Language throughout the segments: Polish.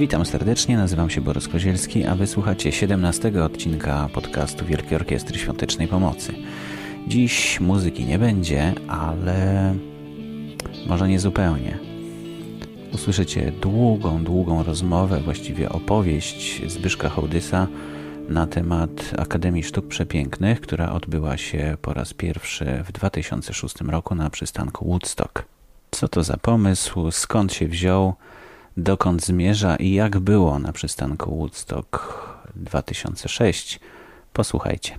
Witam serdecznie, nazywam się Borys Kozielski, a wysłuchacie 17 odcinka podcastu Wielkiej Orkiestry Świątecznej Pomocy. Dziś muzyki nie będzie, ale może nie zupełnie. Usłyszycie długą, długą rozmowę, właściwie opowieść Zbyszka Hołdysa na temat Akademii Sztuk Przepięknych, która odbyła się po raz pierwszy w 2006 roku na przystanku Woodstock. Co to za pomysł, skąd się wziął, dokąd zmierza i jak było na przystanku Woodstock 2006? Posłuchajcie.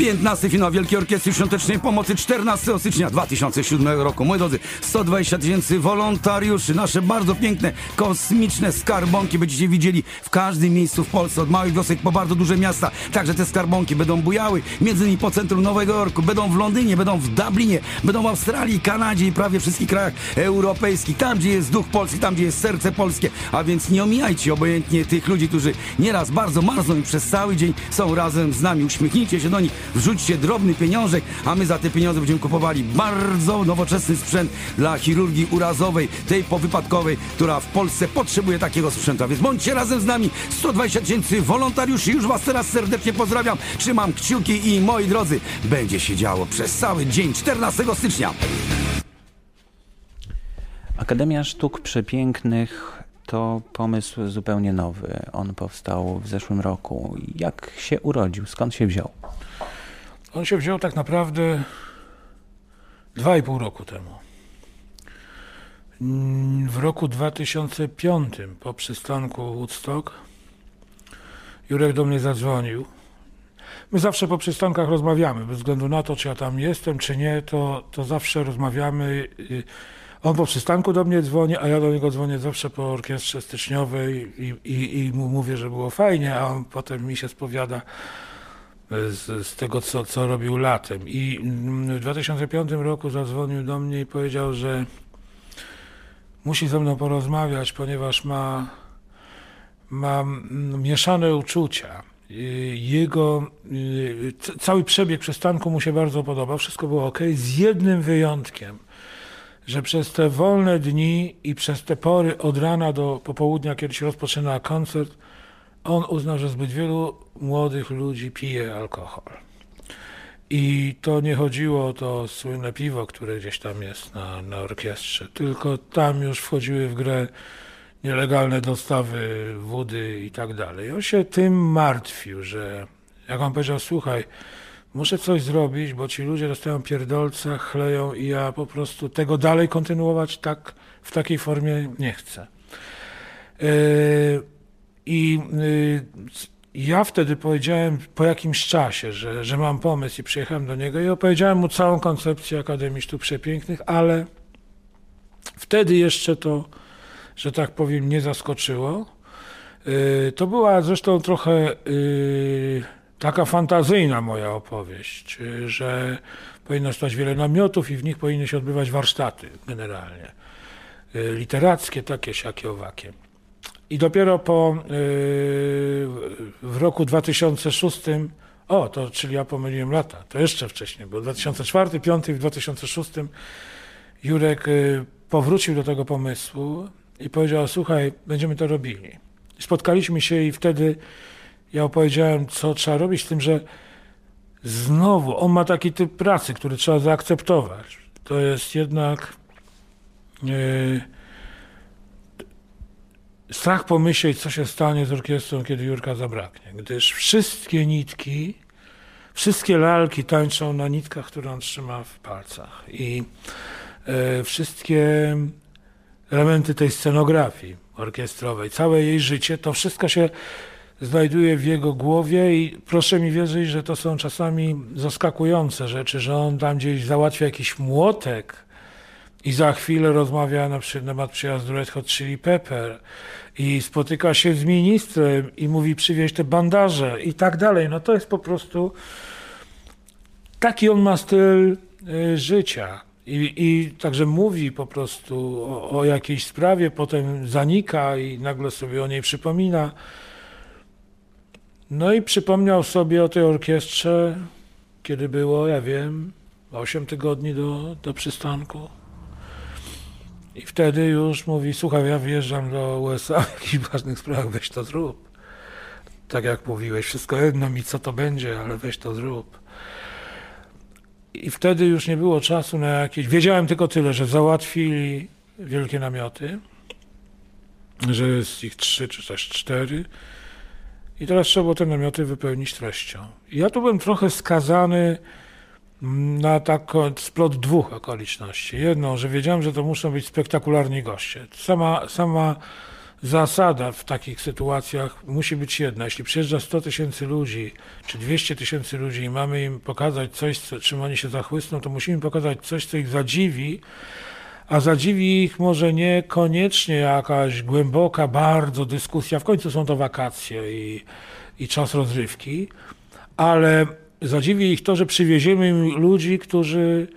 15 finał Wielkiej Orkiestry Świątecznej Pomocy 14 stycznia 2007 roku. Moi drodzy, 120 tysięcy wolontariuszy, nasze bardzo piękne, kosmiczne skarbonki będziecie widzieli w każdym miejscu w Polsce, od małych wiosek po bardzo duże miasta. Także te skarbonki będą bujały, między innymi po centrum Nowego Jorku, będą w Londynie, będą w Dublinie, będą w Australii, Kanadzie i prawie wszystkich krajach europejskich. Tam, gdzie jest duch polski, tam, gdzie jest serce polskie. A więc nie omijajcie obojętnie tych ludzi, którzy nieraz bardzo marzną i przez cały dzień są razem z nami. Uśmiechnijcie się do nich wrzućcie drobny pieniążek, a my za te pieniądze będziemy kupowali bardzo nowoczesny sprzęt dla chirurgii urazowej, tej powypadkowej, która w Polsce potrzebuje takiego sprzętu. A więc bądźcie razem z nami. 120 tysięcy wolontariuszy. Już Was teraz serdecznie pozdrawiam. Trzymam kciuki i moi drodzy, będzie się działo przez cały dzień 14 stycznia. Akademia Sztuk Przepięknych to pomysł zupełnie nowy. On powstał w zeszłym roku. Jak się urodził? Skąd się wziął? On się wziął tak naprawdę dwa i pół roku temu. W roku 2005 po przystanku Woodstock Jurek do mnie zadzwonił. My zawsze po przystankach rozmawiamy, bez względu na to, czy ja tam jestem, czy nie, to, to zawsze rozmawiamy. On po przystanku do mnie dzwoni, a ja do niego dzwonię zawsze po orkiestrze styczniowej i, i, i mu mówię, że było fajnie, a on potem mi się spowiada, z, z tego, co, co robił latem. I w 2005 roku zadzwonił do mnie i powiedział, że musi ze mną porozmawiać, ponieważ ma, ma mieszane uczucia. Jego cały przebieg przystanku mu się bardzo podobał, wszystko było ok, z jednym wyjątkiem, że przez te wolne dni i przez te pory od rana do popołudnia, kiedy się rozpoczyna koncert, on uznał, że zbyt wielu młodych ludzi pije alkohol. I to nie chodziło o to słynne piwo, które gdzieś tam jest na, na orkiestrze, tylko tam już wchodziły w grę nielegalne dostawy wody i tak dalej. On się tym martwił, że jak on powiedział, słuchaj, muszę coś zrobić, bo ci ludzie dostają pierdolca, chleją i ja po prostu tego dalej kontynuować tak w takiej formie nie chcę. Yy, i y, ja wtedy powiedziałem po jakimś czasie, że, że mam pomysł i przyjechałem do niego i opowiedziałem mu całą koncepcję Akademii Sztuk Przepięknych, ale wtedy jeszcze to, że tak powiem, nie zaskoczyło. Y, to była zresztą trochę y, taka fantazyjna moja opowieść, że powinno stać wiele namiotów i w nich powinny się odbywać warsztaty generalnie. Literackie, takie, siakie, owakie. I dopiero po yy, w roku 2006, o, to czyli ja pomyliłem lata, to jeszcze wcześniej, bo 2004, 2005 i w 2006 Jurek yy, powrócił do tego pomysłu i powiedział: Słuchaj, będziemy to robili. Spotkaliśmy się i wtedy ja opowiedziałem, co trzeba robić, z tym, że znowu on ma taki typ pracy, który trzeba zaakceptować. To jest jednak. Yy, strach pomyśleć, co się stanie z orkiestrą, kiedy Jurka zabraknie, gdyż wszystkie nitki, wszystkie lalki tańczą na nitkach, które on trzyma w palcach. I e, wszystkie elementy tej scenografii orkiestrowej, całe jej życie, to wszystko się znajduje w jego głowie i proszę mi wierzyć, że to są czasami zaskakujące rzeczy, że on tam gdzieś załatwia jakiś młotek, i za chwilę rozmawia na temat przyjazdu Red Hot Chili Pepper i spotyka się z ministrem i mówi przywieź te bandaże i tak dalej. No to jest po prostu taki on ma styl y, życia. I, I także mówi po prostu o, o jakiejś sprawie, potem zanika i nagle sobie o niej przypomina. No i przypomniał sobie o tej orkiestrze, kiedy było, ja wiem, 8 tygodni do, do przystanku. I wtedy już mówi, słuchaj, ja wyjeżdżam do USA w jakichś ważnych sprawach, weź to zrób. Tak jak mówiłeś, wszystko jedno mi co to będzie, ale weź to zrób. I wtedy już nie było czasu na jakieś. Wiedziałem tylko tyle, że załatwili wielkie namioty, że jest ich trzy czy też cztery. I teraz trzeba było te namioty wypełnić treścią. I ja tu byłem trochę skazany na tak splot dwóch okoliczności. Jedną, że wiedziałem, że to muszą być spektakularni goście. Sama, sama zasada w takich sytuacjach musi być jedna. Jeśli przyjeżdża 100 tysięcy ludzi, czy 200 tysięcy ludzi i mamy im pokazać coś, co, czym oni się zachłysną, to musimy pokazać coś, co ich zadziwi, a zadziwi ich może niekoniecznie jakaś głęboka bardzo dyskusja, w końcu są to wakacje i, i czas rozrywki, ale zadziwi ich to, że przywieziemy im ludzi, którzy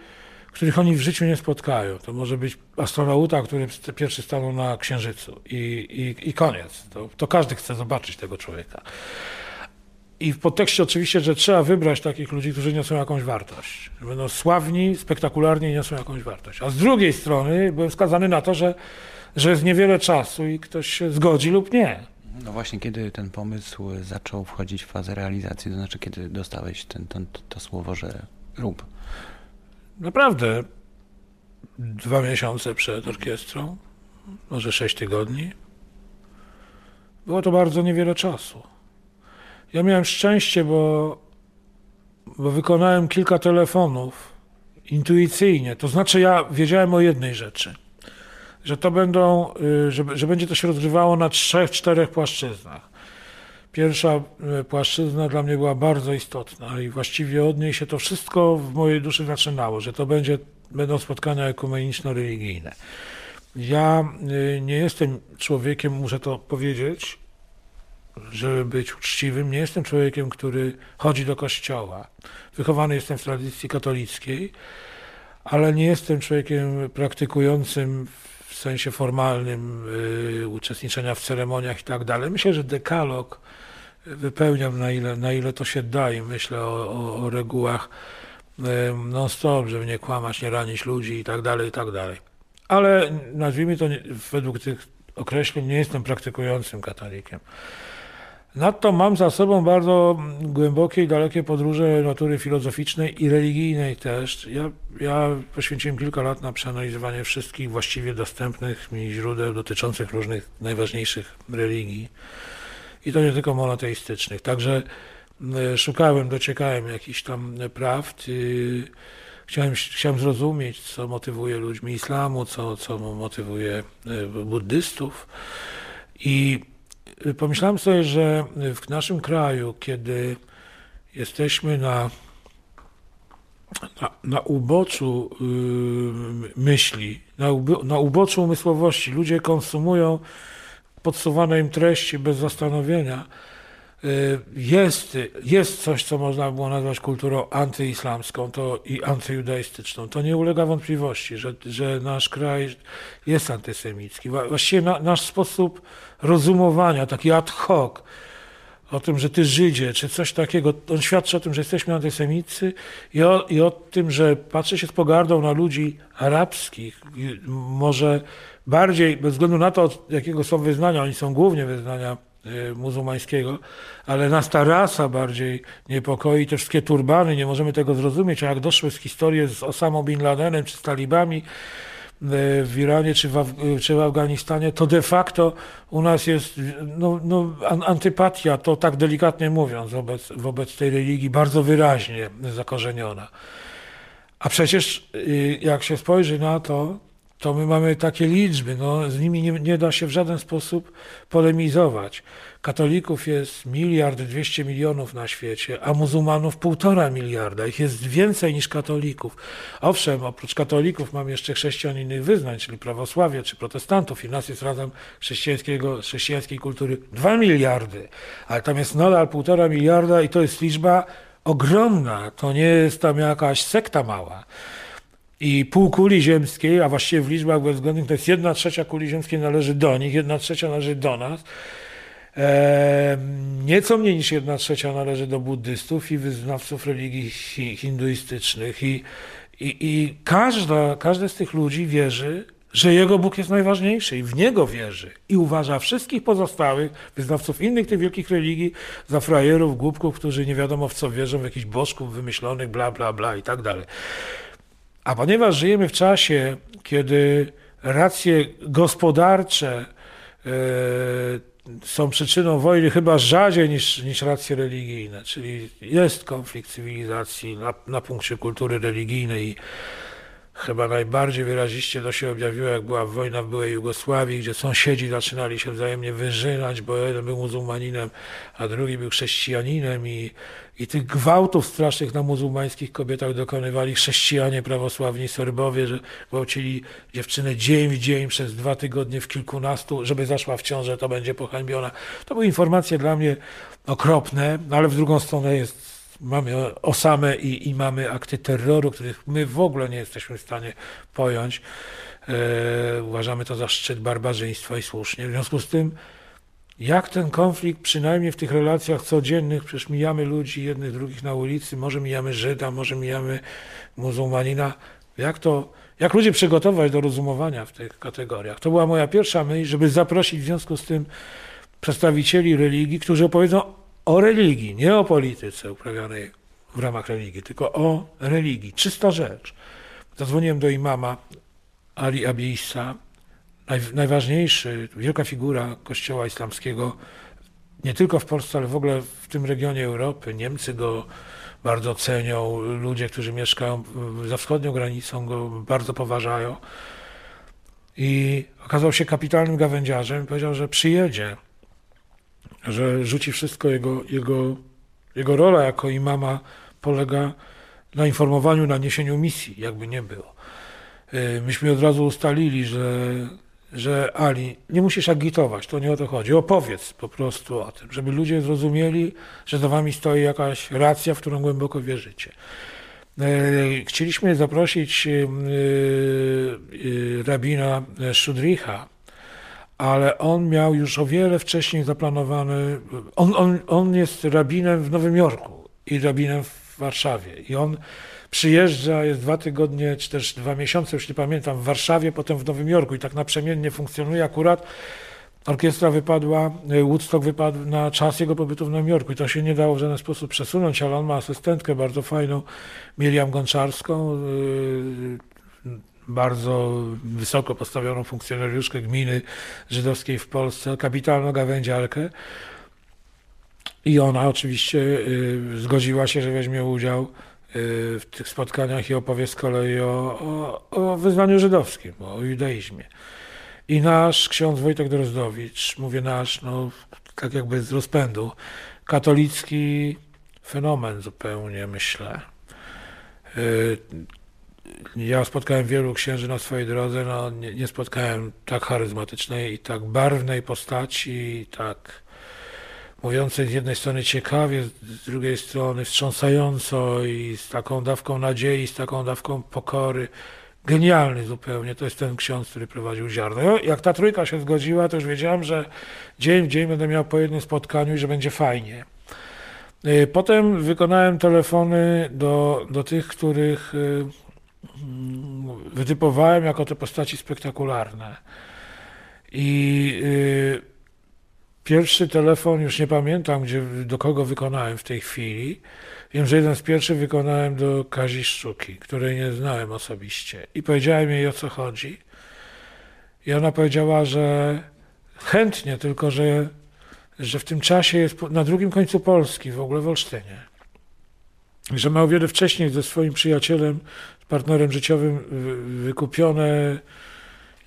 których oni w życiu nie spotkają. To może być astronauta, który pierwszy stanął na Księżycu i, i, i koniec. To, to każdy chce zobaczyć tego człowieka. I w podtekście oczywiście, że trzeba wybrać takich ludzi, którzy niosą jakąś wartość. Będą sławni, spektakularni i niosą jakąś wartość. A z drugiej strony byłem skazany na to, że, że jest niewiele czasu i ktoś się zgodzi lub nie. No właśnie, kiedy ten pomysł zaczął wchodzić w fazę realizacji, to znaczy kiedy dostałeś ten, ten, to słowo, że rób naprawdę dwa miesiące przed orkiestrą, może sześć tygodni. Było to bardzo niewiele czasu. Ja miałem szczęście, bo, bo wykonałem kilka telefonów intuicyjnie. To znaczy, ja wiedziałem o jednej rzeczy, że to będą, y, że, że będzie to się rozgrywało na trzech, czterech płaszczyznach. Pierwsza e, płaszczyzna dla mnie była bardzo istotna i właściwie od niej się to wszystko w mojej duszy zaczynało, że to będzie, będą spotkania ekumeniczno-religijne. Ja e, nie jestem człowiekiem, muszę to powiedzieć, żeby być uczciwym, nie jestem człowiekiem, który chodzi do kościoła. Wychowany jestem w tradycji katolickiej, ale nie jestem człowiekiem praktykującym w sensie formalnym y, uczestniczenia w ceremoniach i tak dalej. Myślę, że dekalog wypełniam na ile, na ile to się da i myślę o, o, o regułach non-stop, żeby nie kłamać, nie ranić ludzi i tak dalej, i tak dalej. Ale nazwijmy to, według tych określeń, nie jestem praktykującym katolikiem. Nadto mam za sobą bardzo głębokie i dalekie podróże natury filozoficznej i religijnej też. Ja, ja poświęciłem kilka lat na przeanalizowanie wszystkich właściwie dostępnych mi źródeł dotyczących różnych najważniejszych religii i to nie tylko monoteistycznych. Także e, szukałem, dociekałem jakichś tam prawd. Chciałem, chciałem zrozumieć, co motywuje ludźmi islamu, co, co motywuje e, buddystów. I pomyślałem sobie, że w naszym kraju, kiedy jesteśmy na, na, na uboczu yy, myśli, na, na uboczu umysłowości, ludzie konsumują podsuwane im treści bez zastanowienia, y, jest, jest coś, co można było nazwać kulturą antyislamską to i antyjudaistyczną. To nie ulega wątpliwości, że, że nasz kraj jest antysemicki. Właściwie na, nasz sposób rozumowania, taki ad hoc, o tym, że ty Żydzie, czy coś takiego, on świadczy o tym, że jesteśmy antysemicy i o, i o tym, że patrzy się z pogardą na ludzi arabskich, może bardziej, bez względu na to, jakiego są wyznania, oni są głównie wyznania y, muzułmańskiego, ale nas ta rasa bardziej niepokoi, te wszystkie turbany, nie możemy tego zrozumieć, a jak doszły z historii z Osamą Bin Ladenem czy z talibami y, w Iranie czy w, y, czy w Afganistanie, to de facto u nas jest no, no, antypatia, to tak delikatnie mówiąc, wobec, wobec tej religii bardzo wyraźnie zakorzeniona. A przecież jak się spojrzy na to, to my mamy takie liczby, no, z nimi nie, nie, da się w żaden sposób polemizować. Katolików jest miliard dwieście milionów na świecie, a muzułmanów półtora miliarda. Ich jest więcej niż katolików. Owszem, oprócz katolików mamy jeszcze chrześcijan innych wyznań, czyli prawosławie czy protestantów i nas jest razem chrześcijańskiego, chrześcijańskiej kultury dwa miliardy, ale tam jest nadal półtora miliarda i to jest liczba ogromna. To nie jest tam jakaś sekta mała i pół kuli ziemskiej, a właściwie w liczbach bezwzględnych to jest jedna trzecia kuli ziemskiej należy do nich, jedna trzecia należy do nas. E, nieco mniej niż jedna trzecia należy do buddystów i wyznawców religii hinduistycznych. I, i, i każda, każdy z tych ludzi wierzy, że jego Bóg jest najważniejszy i w niego wierzy i uważa wszystkich pozostałych wyznawców innych tych wielkich religii za frajerów, głupków, którzy nie wiadomo w co wierzą, w jakichś bożków wymyślonych, bla, bla, bla i tak dalej. A ponieważ żyjemy w czasie, kiedy racje gospodarcze e, są przyczyną wojny chyba rzadziej niż, niż racje religijne, czyli jest konflikt cywilizacji na, na punkcie kultury religijnej. Chyba najbardziej wyraziście to się objawiło, jak była wojna w byłej Jugosławii, gdzie sąsiedzi zaczynali się wzajemnie wyżynać, bo jeden był muzułmaninem, a drugi był chrześcijaninem i, i tych gwałtów strasznych na muzułmańskich kobietach dokonywali chrześcijanie prawosławni Serbowie, że gwałcili dziewczynę dzień w dzień przez dwa tygodnie w kilkunastu, żeby zaszła w ciążę, to będzie pohańbiona. To były informacje dla mnie okropne, no ale w drugą stronę jest mamy Osamę i, i mamy akty terroru, których my w ogóle nie jesteśmy w stanie pojąć. E, uważamy to za szczyt barbarzyństwa i słusznie. W związku z tym, jak ten konflikt, przynajmniej w tych relacjach codziennych, przecież mijamy ludzi jednych, drugich na ulicy, może mijamy Żyda, może mijamy muzułmanina, jak to, jak ludzie przygotować do rozumowania w tych kategoriach. To była moja pierwsza myśl, żeby zaprosić w związku z tym przedstawicieli religii, którzy opowiedzą o religii, nie o polityce uprawianej w ramach religii, tylko o religii. Czysta rzecz. Zadzwoniłem do imama Ali Abisa, najważniejszy, wielka figura kościoła islamskiego, nie tylko w Polsce, ale w ogóle w tym regionie Europy. Niemcy go bardzo cenią, ludzie, którzy mieszkają za wschodnią granicą go bardzo poważają. I okazał się kapitalnym gawędziarzem i powiedział, że przyjedzie że rzuci wszystko. Jego, jego, jego rola jako imama polega na informowaniu, na niesieniu misji, jakby nie było. Y, myśmy od razu ustalili, że, że Ali, nie musisz agitować, to nie o to chodzi. Opowiedz po prostu o tym, żeby ludzie zrozumieli, że za wami stoi jakaś racja, w którą głęboko wierzycie. Y, chcieliśmy zaprosić y, rabina Szudricha, ale on miał już o wiele wcześniej zaplanowany. On, on, on jest rabinem w Nowym Jorku i rabinem w Warszawie. I on przyjeżdża, jest dwa tygodnie, czy też dwa miesiące, już nie pamiętam, w Warszawie, potem w Nowym Jorku i tak naprzemiennie funkcjonuje. Akurat orkiestra wypadła, Woodstock wypadł na czas jego pobytu w Nowym Jorku i to się nie dało w żaden sposób przesunąć, ale on ma asystentkę bardzo fajną, Miriam Gonczarską, bardzo wysoko postawioną funkcjonariuszkę gminy żydowskiej w Polsce, kapitalną gawędziarkę. I ona oczywiście y, zgodziła się, że weźmie udział y, w tych spotkaniach i opowie z kolei o, o, o wyznaniu żydowskim, o judaizmie. I nasz ksiądz Wojtek Drozdowicz, mówię nasz, no tak jakby z rozpędu, katolicki fenomen zupełnie, myślę. Y, ja spotkałem wielu księży na swojej drodze, no nie, nie spotkałem tak charyzmatycznej i tak barwnej postaci, tak mówiącej z jednej strony ciekawie, z drugiej strony wstrząsająco i z taką dawką nadziei, z taką dawką pokory. Genialny zupełnie, to jest ten ksiądz, który prowadził ziarno. Jak ta trójka się zgodziła, to już wiedziałem, że dzień w dzień będę miał po jednym spotkaniu i że będzie fajnie. Y, potem wykonałem telefony do, do tych, których y, wytypowałem jako te postaci spektakularne. I y, pierwszy telefon, już nie pamiętam, gdzie, do kogo wykonałem w tej chwili. Wiem, że jeden z pierwszych wykonałem do Kazi Szczuki, której nie znałem osobiście. I powiedziałem jej, o co chodzi. I ona powiedziała, że chętnie, tylko że, że w tym czasie jest na drugim końcu Polski, w ogóle w Olsztynie. Że ma o wiele wcześniej ze swoim przyjacielem partnerem życiowym wykupione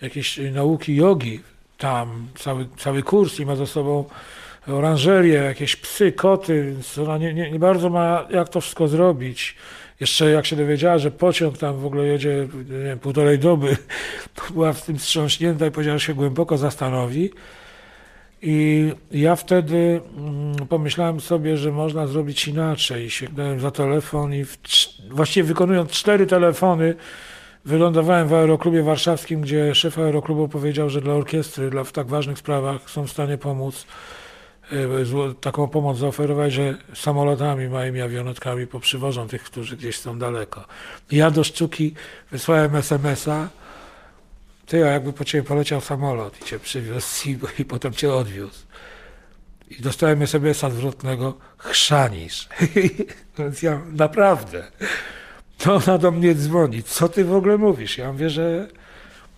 jakieś nauki jogi tam, cały, cały kurs i ma ze sobą oranżerię, jakieś psy, koty, więc ona nie, nie, nie bardzo ma jak to wszystko zrobić. Jeszcze jak się dowiedziała, że pociąg tam w ogóle jedzie nie wiem, półtorej doby, była w tym wstrząśnięta i powiedziała, że się głęboko zastanowi. I ja wtedy mm, pomyślałem sobie, że można zrobić inaczej. Sięgnąłem za telefon i w, właściwie wykonując cztery telefony, wylądowałem w aeroklubie warszawskim, gdzie szef aeroklubu powiedział, że dla orkiestry, dla w tak ważnych sprawach są w stanie pomóc, e, taką pomoc zaoferować, że samolotami małymi awionetkami poprzywożą tych, którzy gdzieś są daleko. Ja do Szczuki wysłałem SMS-a, ty, a jakby po ciebie poleciał samolot i cię przywiózł i, i potem cię odwiózł. I dostałem SMS-a zwrotnego, chrzanisz. Więc ja naprawdę, to ona do mnie dzwoni, co ty w ogóle mówisz? Ja mówię, że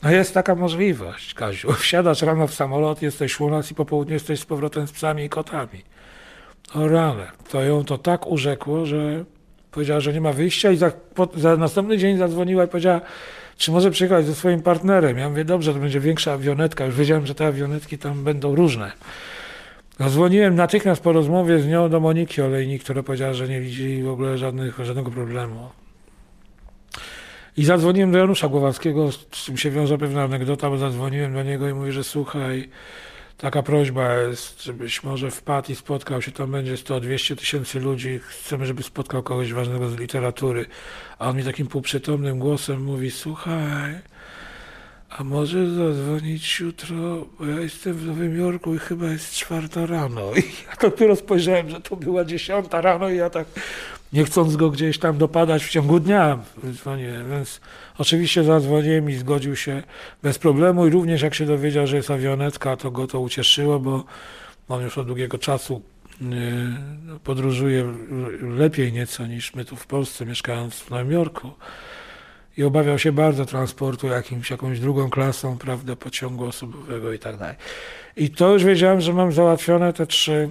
no jest taka możliwość, Kaziu. Wsiadasz rano w samolot, jesteś u nas i po południu jesteś z powrotem z psami i kotami. O. To ją to tak urzekło, że powiedziała, że nie ma wyjścia i za, po, za następny dzień zadzwoniła i powiedziała, czy może przyjechać ze swoim partnerem. Ja mówię, dobrze, to będzie większa awionetka. Już wiedziałem, że te awionetki tam będą różne. Zadzwoniłem natychmiast po rozmowie z nią do Moniki Olejnik, która powiedziała, że nie widzi w ogóle żadnych, żadnego problemu. I zadzwoniłem do Janusza Głowackiego, z czym się wiąże pewna anegdota, bo zadzwoniłem do niego i mówię, że słuchaj, taka prośba jest, żebyś może wpadł i spotkał się, tam będzie 100-200 tysięcy ludzi, chcemy, żeby spotkał kogoś ważnego z literatury. A on mi takim półprzytomnym głosem mówi, słuchaj, a może zadzwonić jutro, bo ja jestem w Nowym Jorku i chyba jest czwarta rano. I ja dopiero spojrzałem, że to była dziesiąta rano i ja tak nie chcąc go gdzieś tam dopadać w ciągu dnia. Więc oczywiście zadzwoniłem i zgodził się bez problemu i również jak się dowiedział, że jest awionetka, to go to ucieszyło, bo on już od długiego czasu y, podróżuje lepiej nieco niż my tu w Polsce, mieszkając w Nowym Jorku i obawiał się bardzo transportu jakimś, jakąś drugą klasą, prawda, pociągu osobowego i tak dalej. I to już wiedziałem, że mam załatwione te trzy,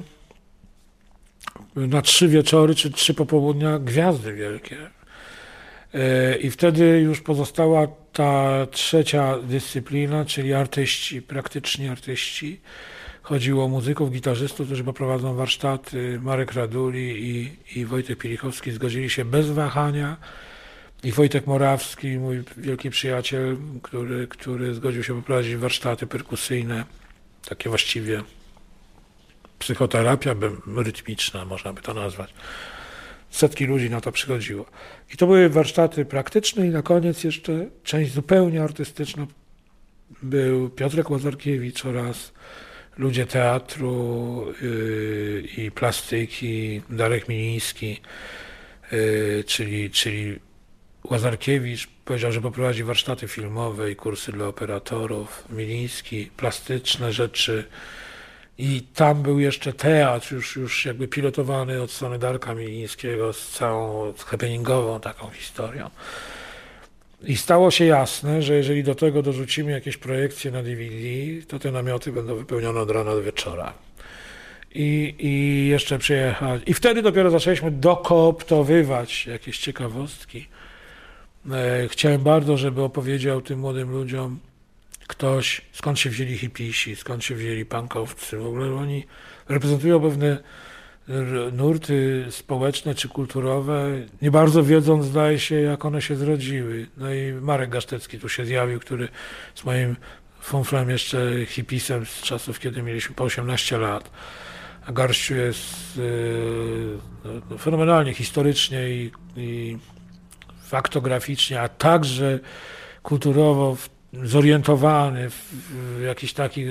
na trzy wieczory, czy trzy popołudnia gwiazdy wielkie. E, I wtedy już pozostała ta trzecia dyscyplina, czyli artyści, praktyczni artyści. Chodziło o muzyków, gitarzystów, którzy poprowadzą warsztaty. Marek Raduli i, i Wojtek Pielichowski zgodzili się bez wahania i Wojtek Morawski, mój wielki przyjaciel, który, który zgodził się poprowadzić warsztaty perkusyjne, takie właściwie psychoterapia rytmiczna, można by to nazwać. Setki ludzi na to przychodziło. I to były warsztaty praktyczne i na koniec jeszcze część zupełnie artystyczna. Był Piotrek Łazarkiewicz oraz ludzie teatru yy, i plastyki, Darek Miliński, yy, czyli, czyli Łazarkiewicz powiedział, że poprowadzi warsztaty filmowe i kursy dla operatorów, Miliński, plastyczne rzeczy. I tam był jeszcze teatr, już, już jakby pilotowany od strony Darka Milińskiego z całą happeningową taką historią. I stało się jasne, że jeżeli do tego dorzucimy jakieś projekcje na DVD, to te namioty będą wypełnione od rana do wieczora. I, i jeszcze przyjechać. I wtedy dopiero zaczęliśmy dokooptowywać jakieś ciekawostki. E, chciałem bardzo, żeby opowiedział tym młodym ludziom ktoś, skąd się wzięli hipisi, skąd się wzięli punkowcy. W ogóle oni reprezentują pewne nurty społeczne czy kulturowe, nie bardzo wiedząc, zdaje się, jak one się zrodziły. No i Marek Gasztecki tu się zjawił, który z moim funflem jeszcze hipisem z czasów, kiedy mieliśmy po 18 lat. A Garściu jest yy, no, fenomenalnie historycznie i, i faktograficznie, a także kulturowo zorientowany w jakiś taki,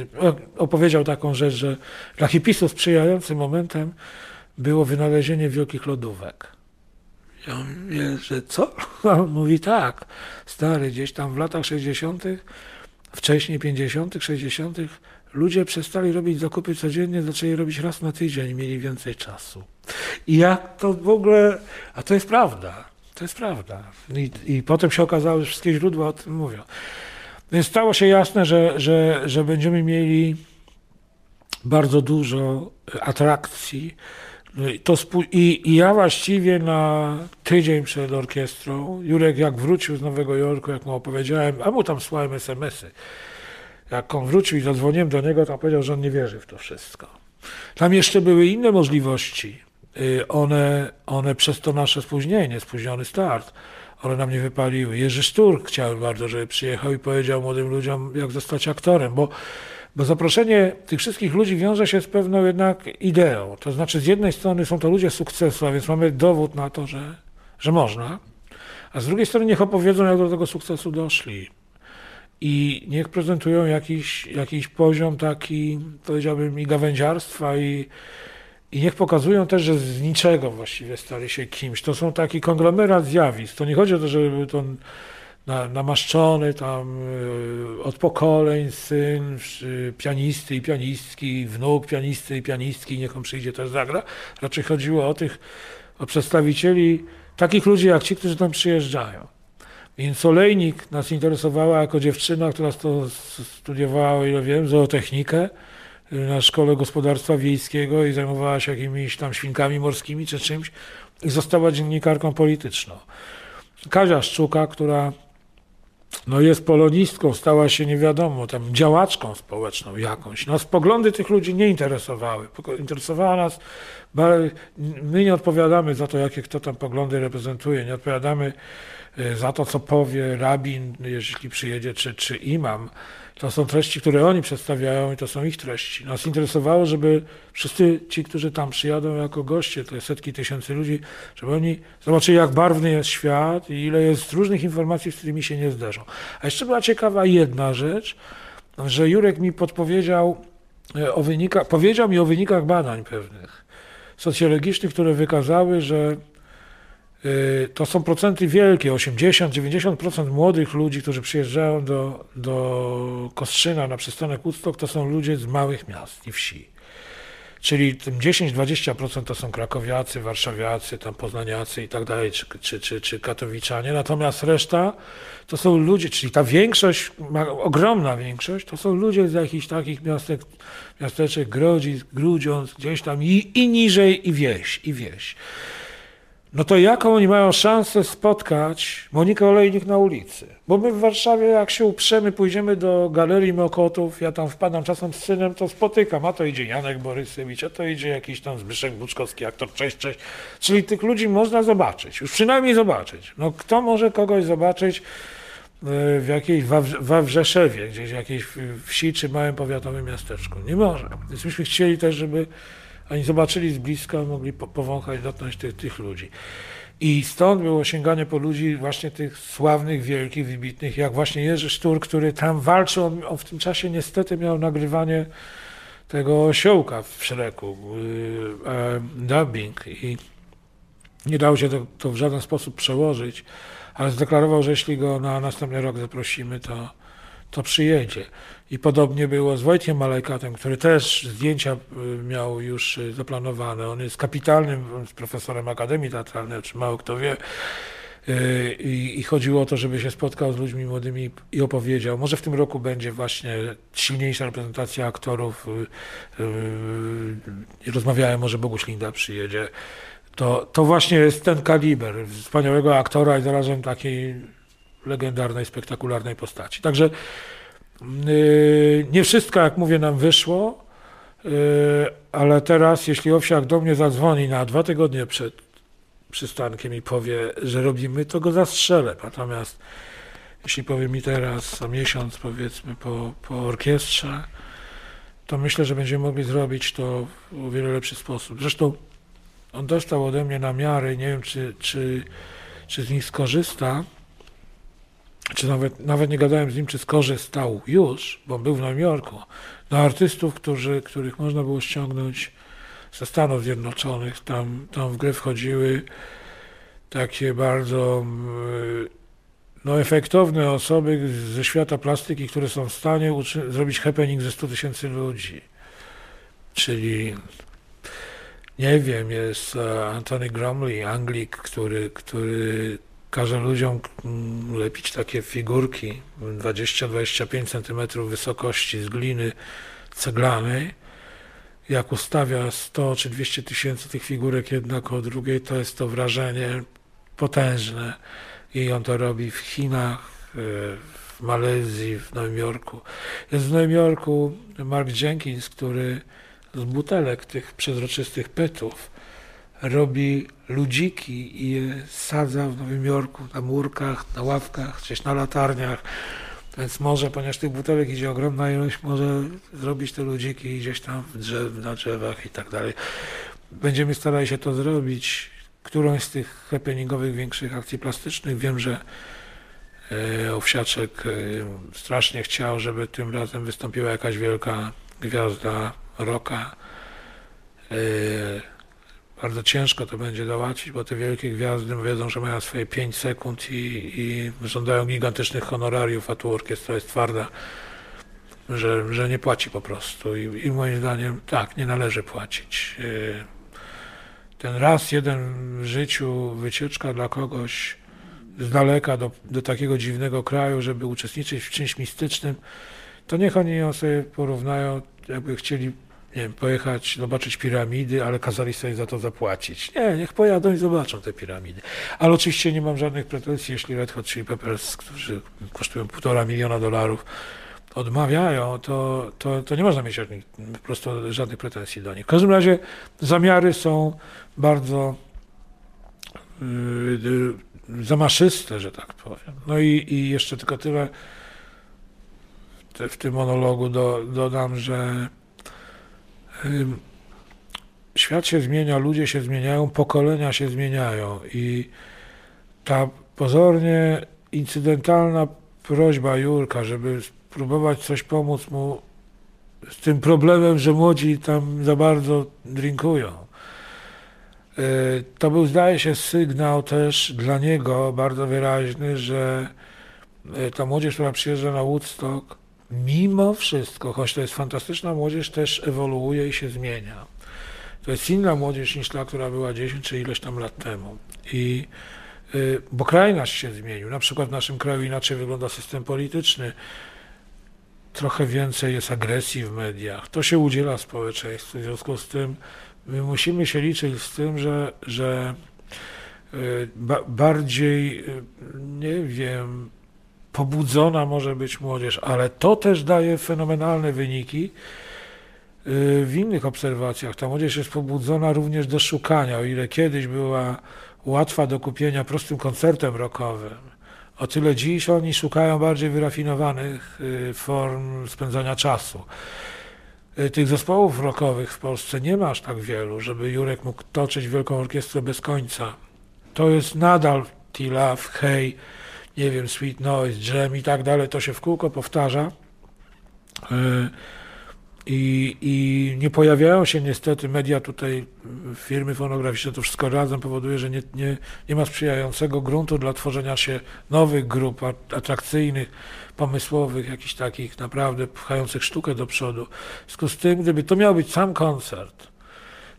opowiedział taką rzecz, że dla hipisów sprzyjającym momentem było wynalezienie wielkich lodówek. Ja mówię, że co? On mówi tak, stary, gdzieś tam w latach 60., wcześniej 50., 60., ludzie przestali robić zakupy codziennie, zaczęli robić raz na tydzień, mieli więcej czasu. I jak to w ogóle, a to jest prawda. To jest prawda. I, I, potem się okazało, że wszystkie źródła o tym mówią. Więc stało się jasne, że, że, że będziemy mieli bardzo dużo atrakcji. To i, I ja właściwie na tydzień przed orkiestrą, Jurek jak wrócił z Nowego Jorku, jak mu opowiedziałem, a mu tam słałem smsy. Jak on wrócił i zadzwoniłem do niego, to powiedział, że on nie wierzy w to wszystko. Tam jeszcze były inne możliwości. Y, one, one przez to nasze spóźnienie, spóźniony start, one nam nie wypaliły. Jerzy Szturk chciał bardzo, żeby przyjechał i powiedział młodym ludziom, jak zostać aktorem, bo, bo zaproszenie tych wszystkich ludzi wiąże się z pewną jednak ideą. To znaczy, z jednej strony są to ludzie sukcesu, a więc mamy dowód na to, że, że można, a z drugiej strony niech opowiedzą, jak do tego sukcesu doszli. I niech prezentują jakiś, jakiś poziom taki, powiedziałbym, i gawędziarstwa, i, i niech pokazują też, że z niczego właściwie stali się kimś. To są taki konglomerat zjawisk. To nie chodzi o to, żeby był to na, namaszczony tam y, od pokoleń syn y, pianisty i pianistki, wnuk pianisty i pianistki, niech on przyjdzie też zagra. Raczej chodziło o tych, o przedstawicieli takich ludzi jak ci, którzy tam przyjeżdżają. Więc olejnik nas interesowała jako dziewczyna, która studiowała, o ile wiem, zootechnikę na szkole gospodarstwa wiejskiego i zajmowała się jakimiś tam świnkami morskimi czy czymś i została dziennikarką polityczną. Kazia Szczuka, która no jest polonistką, stała się nie wiadomo, tam działaczką społeczną jakąś. Nas poglądy tych ludzi nie interesowały. Interesowała nas, my nie odpowiadamy za to, jakie kto tam poglądy reprezentuje, nie odpowiadamy e, za to, co powie rabin, jeśli przyjedzie, czy, czy imam. To są treści, które oni przedstawiają i to są ich treści. Nas interesowało, żeby wszyscy ci, którzy tam przyjadą jako goście, to jest setki tysięcy ludzi, żeby oni zobaczyli, jak barwny jest świat i ile jest różnych informacji, z którymi się nie zderzą. A jeszcze była ciekawa jedna rzecz, że Jurek mi podpowiedział e, o wynikach, powiedział mi o wynikach badań pewnych socjologicznych, które wykazały, że to są procenty wielkie, 80-90% młodych ludzi, którzy przyjeżdżają do, do Kostrzyna na przystanek Woodstock, to są ludzie z małych miast i wsi. Czyli tym 10-20% to są krakowiacy, warszawiacy, tam poznaniacy i tak dalej, czy, czy, czy, czy katowiczanie. Natomiast reszta to są ludzie, czyli ta większość, ogromna większość, to są ludzie z jakichś takich miastek, miasteczek, Grodzic, Grudziądz, gdzieś tam i, i niżej i wieś, i wieś no to jaką oni mają szansę spotkać Monikę Olejnik na ulicy? Bo my w Warszawie, jak się uprzemy, pójdziemy do Galerii Mokotów, ja tam wpadam czasem z synem, to spotykam, a to idzie Janek Borysewicz, a to idzie jakiś tam Zbyszek Buczkowski, aktor, cześć, cześć. Czyli tych ludzi można zobaczyć, już przynajmniej zobaczyć. No kto może kogoś zobaczyć e, w jakiejś Wawrzeszewie, gdzieś w jakiejś wsi czy małym powiatowym miasteczku? Nie może. Więc myśmy chcieli też, żeby oni zobaczyli z bliska, mogli powąchać, dotknąć tych, tych ludzi. I stąd było sięganie po ludzi właśnie tych sławnych, wielkich, wybitnych, jak właśnie Jerzy Sztur, który tam walczył, on, on w tym czasie niestety miał nagrywanie tego osiołka w Szreku, yy, e, dubbing i nie dało się to, to w żaden sposób przełożyć, ale zdeklarował, że jeśli go na następny rok zaprosimy, to, to przyjedzie. I podobnie było z Wojtkiem Malejkatem, który też zdjęcia y, miał już y, zaplanowane. On jest kapitalnym profesorem Akademii Teatralnej, czy mało kto wie. Y, I, I, chodziło o to, żeby się spotkał z ludźmi młodymi i opowiedział. Może w tym roku będzie właśnie silniejsza reprezentacja aktorów. Rozmawiałem, może Boguś Linda przyjedzie. To, to właśnie jest ten kaliber wspaniałego aktora i zarazem takiej legendarnej, spektakularnej postaci. Także nie wszystko, jak mówię, nam wyszło, yy, ale teraz, jeśli Owsiak do mnie zadzwoni na dwa tygodnie przed przystankiem i powie, że robimy, to go zastrzelę. Natomiast jeśli powie mi teraz za miesiąc, powiedzmy, po, po orkiestrze, to myślę, że będziemy mogli zrobić to w o wiele lepszy sposób. Zresztą on dostał ode mnie namiary, nie wiem, czy, czy, czy z nich skorzysta, czy nawet, nawet nie gadałem z nim, czy skorzystał już, bo był w Nowym Jorku, na artystów, którzy, których można było ściągnąć ze Stanów Zjednoczonych. Tam, tam w grę wchodziły takie bardzo mm, no, efektowne osoby ze świata plastyki, które są w stanie zrobić happening ze 100 tysięcy ludzi. Czyli nie wiem, jest e, Anthony Gromley, Anglik, który, który każe ludziom mm, lepić takie figurki 20-25 cm wysokości z gliny ceglanej. Jak ustawia 100 czy 200 tysięcy tych figurek jedna koło drugiej, to jest to wrażenie potężne. I on to robi w Chinach, e, w Malezji, w Nowym Jorku. Jest w Nowym Jorku Mark Jenkins, który z butelek tych przezroczystych pytów robi ludziki i je sadza w Nowym Jorku na murkach, na ławkach, gdzieś na latarniach. Więc może, ponieważ tych butelek idzie ogromna ilość, może zrobić te ludziki gdzieś tam drzew, na drzewach i tak dalej. Będziemy starali się to zrobić. Którąś z tych happeningowych większych akcji plastycznych. Wiem, że e, Owsiaczek e, strasznie chciał, żeby tym razem wystąpiła jakaś wielka gwiazda roka. Bardzo ciężko to będzie dołacić, bo te wielkie gwiazdy wiedzą, że mają swoje 5 sekund i, i żądają gigantycznych honorariów, a tu orkiestra jest twarda, że, że nie płaci po prostu. I, I moim zdaniem tak, nie należy płacić. Y, ten raz jeden w życiu wycieczka dla kogoś z daleka do, do takiego dziwnego kraju, żeby uczestniczyć w czymś mistycznym, to niech oni ją sobie porównają, jakby chcieli nie wiem, pojechać, zobaczyć piramidy, ale kazali sobie za to zapłacić. Nie, niech pojadą i zobaczą te piramidy. Ale oczywiście nie mam żadnych pretensji, jeśli Red Hot Chili Peppers, którzy kosztują półtora miliona dolarów, odmawiają, to, to, to nie można mieć żadnych, po prostu żadnych pretensji do nich. W każdym razie zamiary są bardzo yy, zamaszyste, że tak powiem. No i, i jeszcze tylko tyle w, te, w tym monologu do, dodam, że świat się zmienia, ludzie się zmieniają, pokolenia się zmieniają i ta pozornie incydentalna prośba Jurka, żeby próbować coś pomóc mu z tym problemem, że młodzi tam za bardzo drinkują. E, to był, zdaje się, sygnał też dla niego bardzo wyraźny, że e, ta młodzież, która przyjeżdża na Woodstock, mimo wszystko, choć to jest fantastyczna młodzież, też ewoluuje i się zmienia. To jest inna młodzież niż ta, która była 10 czy ileś tam lat temu. I e, bo kraj nasz się zmienił. Na przykład w naszym kraju inaczej wygląda system polityczny trochę więcej jest agresji w mediach. To się udziela społeczeństwu. W związku z tym my musimy się liczyć z tym, że, że y, ba bardziej, y, nie wiem, pobudzona może być młodzież, ale to też daje fenomenalne wyniki y, w innych obserwacjach. Ta młodzież jest pobudzona również do szukania, o ile kiedyś była łatwa do kupienia prostym koncertem rockowym o tyle dziś oni szukają bardziej wyrafinowanych y, form spędzania czasu. Y, tych zespołów rockowych w Polsce nie ma aż tak wielu, żeby Jurek mógł toczyć wielką orkiestrę bez końca. To jest nadal T-Love, Hey, nie wiem, Sweet Noise, Jam i tak dalej, to się w kółko powtarza. Y, I, I nie pojawiają się niestety media tutaj, firmy fonograficzne, to wszystko razem powoduje, że nie, nie, nie ma sprzyjającego gruntu dla tworzenia się nowych grup atrakcyjnych, pomysłowych, jakichś takich naprawdę pchających sztukę do przodu. W związku z tym, gdyby to miał być sam koncert,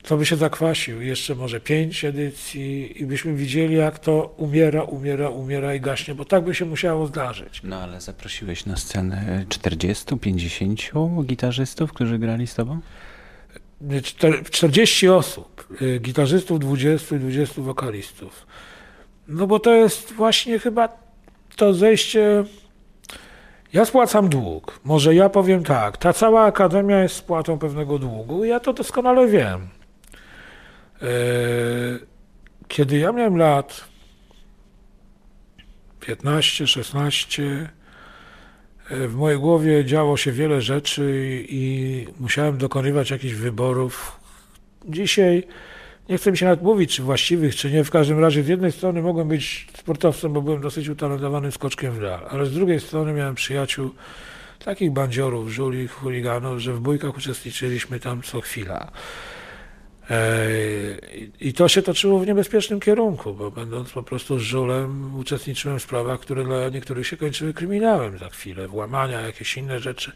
to by się zakwasił. Jeszcze może pięć edycji i byśmy widzieli, jak to umiera, umiera, umiera i gaśnie, bo tak by się musiało zdarzyć. No ale zaprosiłeś na scenę 40, 50 gitarzystów, którzy grali z tobą? 40 osób, y, gitarzystów 20 i 20 wokalistów. No bo to jest właśnie chyba to zejście. Ja spłacam dług. Może ja powiem tak, ta cała akademia jest spłatą pewnego długu i ja to doskonale wiem. E, kiedy ja miałem lat 15, 16, e, w mojej głowie działo się wiele rzeczy i musiałem dokonywać jakichś wyborów. Dzisiaj nie chcę mi się nawet mówić, czy właściwych, czy nie. W każdym razie z jednej strony mogłem być sportowcem, bo byłem dosyć utalentowanym skoczkiem w dal, ale z drugiej strony miałem przyjaciół, takich bandziorów, żuli, chuliganów, że w bójkach uczestniczyliśmy tam co chwila. I to się toczyło w niebezpiecznym kierunku, bo będąc po prostu żulem, uczestniczyłem w sprawach, które dla niektórych się kończyły kryminałem za chwilę, włamania, jakieś inne rzeczy.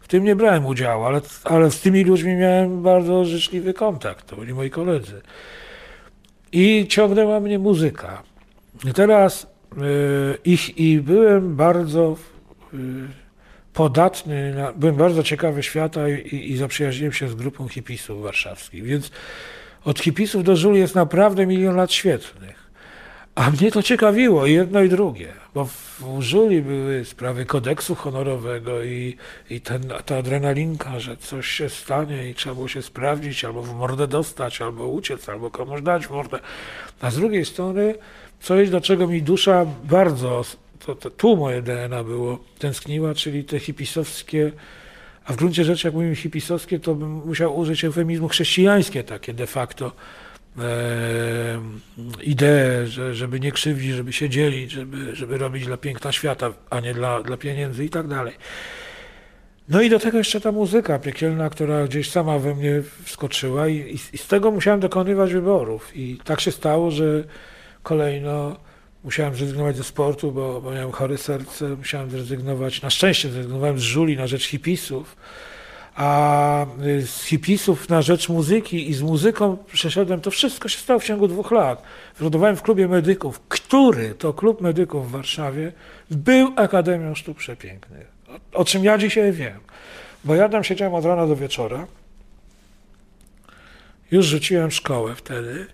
W tym nie brałem udziału, ale, ale z tymi ludźmi miałem bardzo życzliwy kontakt, to byli moi koledzy. I ciągnęła mnie muzyka. I teraz yy, ich, i byłem bardzo podatny, na, byłem bardzo ciekawy świata i, i zaprzyjaźniłem się z grupą hipisów warszawskich, więc od hipisów do żuli jest naprawdę milion lat świetnych. A mnie to ciekawiło, jedno i drugie, bo w żuli były sprawy kodeksu honorowego i, i ten, ta adrenalinka, że coś się stanie i trzeba było się sprawdzić, albo w mordę dostać, albo uciec, albo komuś dać mordę. A z drugiej strony coś, do czego mi dusza bardzo to, to tu moje DNA było, tęskniła, czyli te hipisowskie, a w gruncie rzeczy, jak mówimy hipisowskie, to bym musiał użyć eufemizmu chrześcijańskie takie de facto e, idee, że, żeby nie krzywdzić, żeby się dzielić, żeby, żeby robić dla piękna świata, a nie dla, dla pieniędzy i tak dalej. No i do tego jeszcze ta muzyka piekielna, która gdzieś sama we mnie wskoczyła i, i, i z tego musiałem dokonywać wyborów. I tak się stało, że kolejno musiałem zrezygnować ze sportu, bo, bo miałem chore serce, musiałem zrezygnować, na szczęście zrezygnowałem z żuli na rzecz hipisów, a y, z hipisów na rzecz muzyki i z muzyką przeszedłem, to wszystko się stało w ciągu dwóch lat. Wylądowałem w klubie medyków, który to klub medyków w Warszawie był Akademią Sztuk Przepięknych. O, o czym ja dzisiaj wiem. Bo ja tam siedziałem od rana do wieczora. Już rzuciłem szkołę wtedy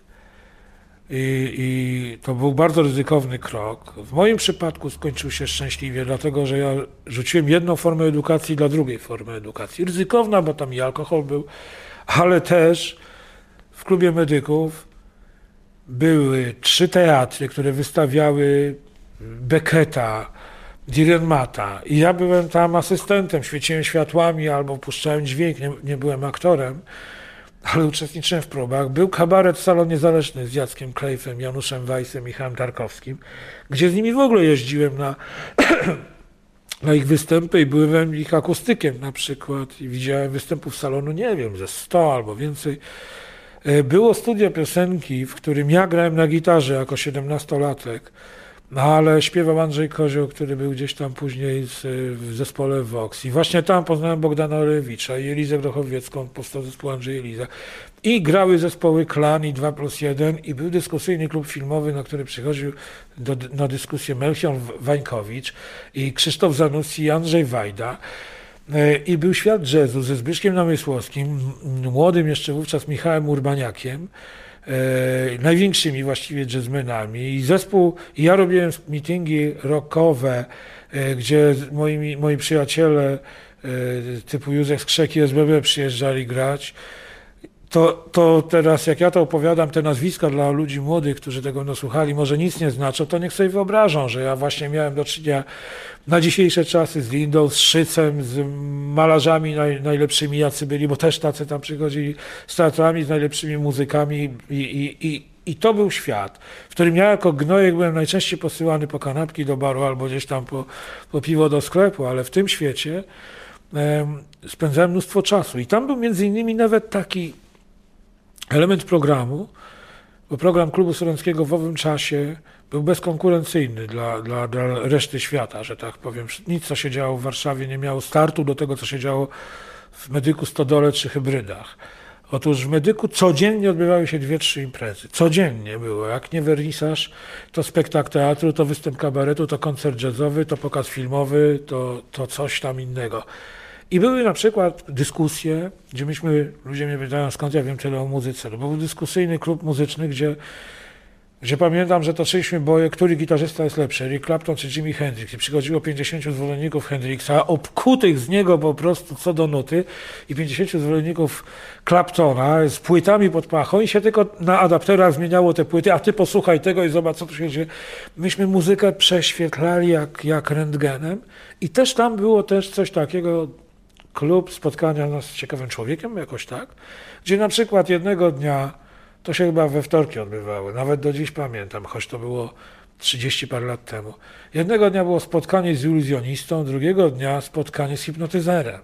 i, I, to był bardzo ryzykowny krok. W moim przypadku skończył się szczęśliwie, dlatego że ja rzuciłem jedną formę edukacji dla drugiej formy edukacji. Ryzykowna, bo tam i alkohol był, ale też w klubie medyków były trzy teatry, które wystawiały Becketa, Dirienmata. I ja byłem tam asystentem, świeciłem światłami albo puszczałem dźwięk, nie, nie byłem aktorem ale uczestniczyłem w próbach. Był kabaret Salon Niezależny z Jackiem Klejfem, Januszem Weissem, Michałem Tarkowskim, gdzie z nimi w ogóle jeździłem na, na ich występy i byłem ich akustykiem na przykład i widziałem występów salonu, nie wiem, ze 100 albo więcej. E, było studio piosenki, w którym ja grałem na gitarze jako 17-latek. No ale śpiewał Andrzej Kozioł, który był gdzieś tam później w zespole Vox. I właśnie tam poznałem Bogdana Orewicza i Elizę Grochowiecką, powstał zespół Andrzej Eliza. I grały zespoły Klan i 2 plus 1 i był dyskusyjny klub filmowy, na który przychodził do, na dyskusję Melchior Wańkowicz i Krzysztof Zanussi i Andrzej Wajda. E, I był świat jazzu ze Zbyszkiem Namysłowskim, młodym jeszcze wówczas Michałem Urbaniakiem, e, największymi właściwie jazzmenami i zespół, i ja robiłem meetingi rockowe, e, gdzie moi, moi przyjaciele e, typu Józef Skrzeki SBB przyjeżdżali grać. To, to teraz, jak ja to opowiadam, te nazwiska dla ludzi młodych, którzy tego nasłuchali, może nic nie znaczą, to niech sobie wyobrażą, że ja właśnie miałem do czynienia na dzisiejsze czasy z Lindą, z Szycem, z malarzami naj, najlepszymi, jacy byli, bo też tacy tam przychodzili, z teatrami, z najlepszymi muzykami i, i, i, i to był świat, w którym ja jako gnojek byłem najczęściej posyłany po kanapki do baru albo gdzieś tam po, po piwo do sklepu, ale w tym świecie spędzałem mnóstwo czasu. I tam był między innymi nawet taki element programu, bo program Klubu Studenckiego w owym czasie był bezkonkurencyjny dla, dla, dla reszty świata, że tak powiem. Nic, co się działo w Warszawie, nie miało startu do tego, co się działo w Medyku Stodole czy Hybrydach. Otóż w Medyku codziennie odbywały się dwie, trzy imprezy. Codziennie było. Jak nie wernisaż, to spektakl teatru, to występ kabaretu, to koncert jazzowy, to pokaz filmowy, to, to coś tam innego. I były na przykład dyskusje, gdzie myśmy, ludzie mnie pytają, skąd ja wiem tyle o muzyce. To był dyskusyjny klub muzyczny, gdzie gdzie pamiętam, że toczyliśmy boje, który gitarzysta jest lepszy, Eric Clapton czy Jimi Hendrix. I przychodziło 50 zwolenników Hendrixa, obkutych z niego po prostu co do nuty i 50 zwolenników Claptona z płytami pod pachą i się tylko na adapterach zmieniało te płyty, a ty posłuchaj tego i zobacz, co tu się dzieje. Myśmy muzykę prześwietlali jak, jak rentgenem i też tam było też coś takiego, klub spotkania z ciekawym człowiekiem, jakoś tak, gdzie na przykład jednego dnia to się chyba we wtorki odbywało. Nawet do dziś pamiętam, choć to było 30 parę lat temu. Jednego dnia było spotkanie z iluzjonistą, drugiego dnia spotkanie z hipnotyzerem.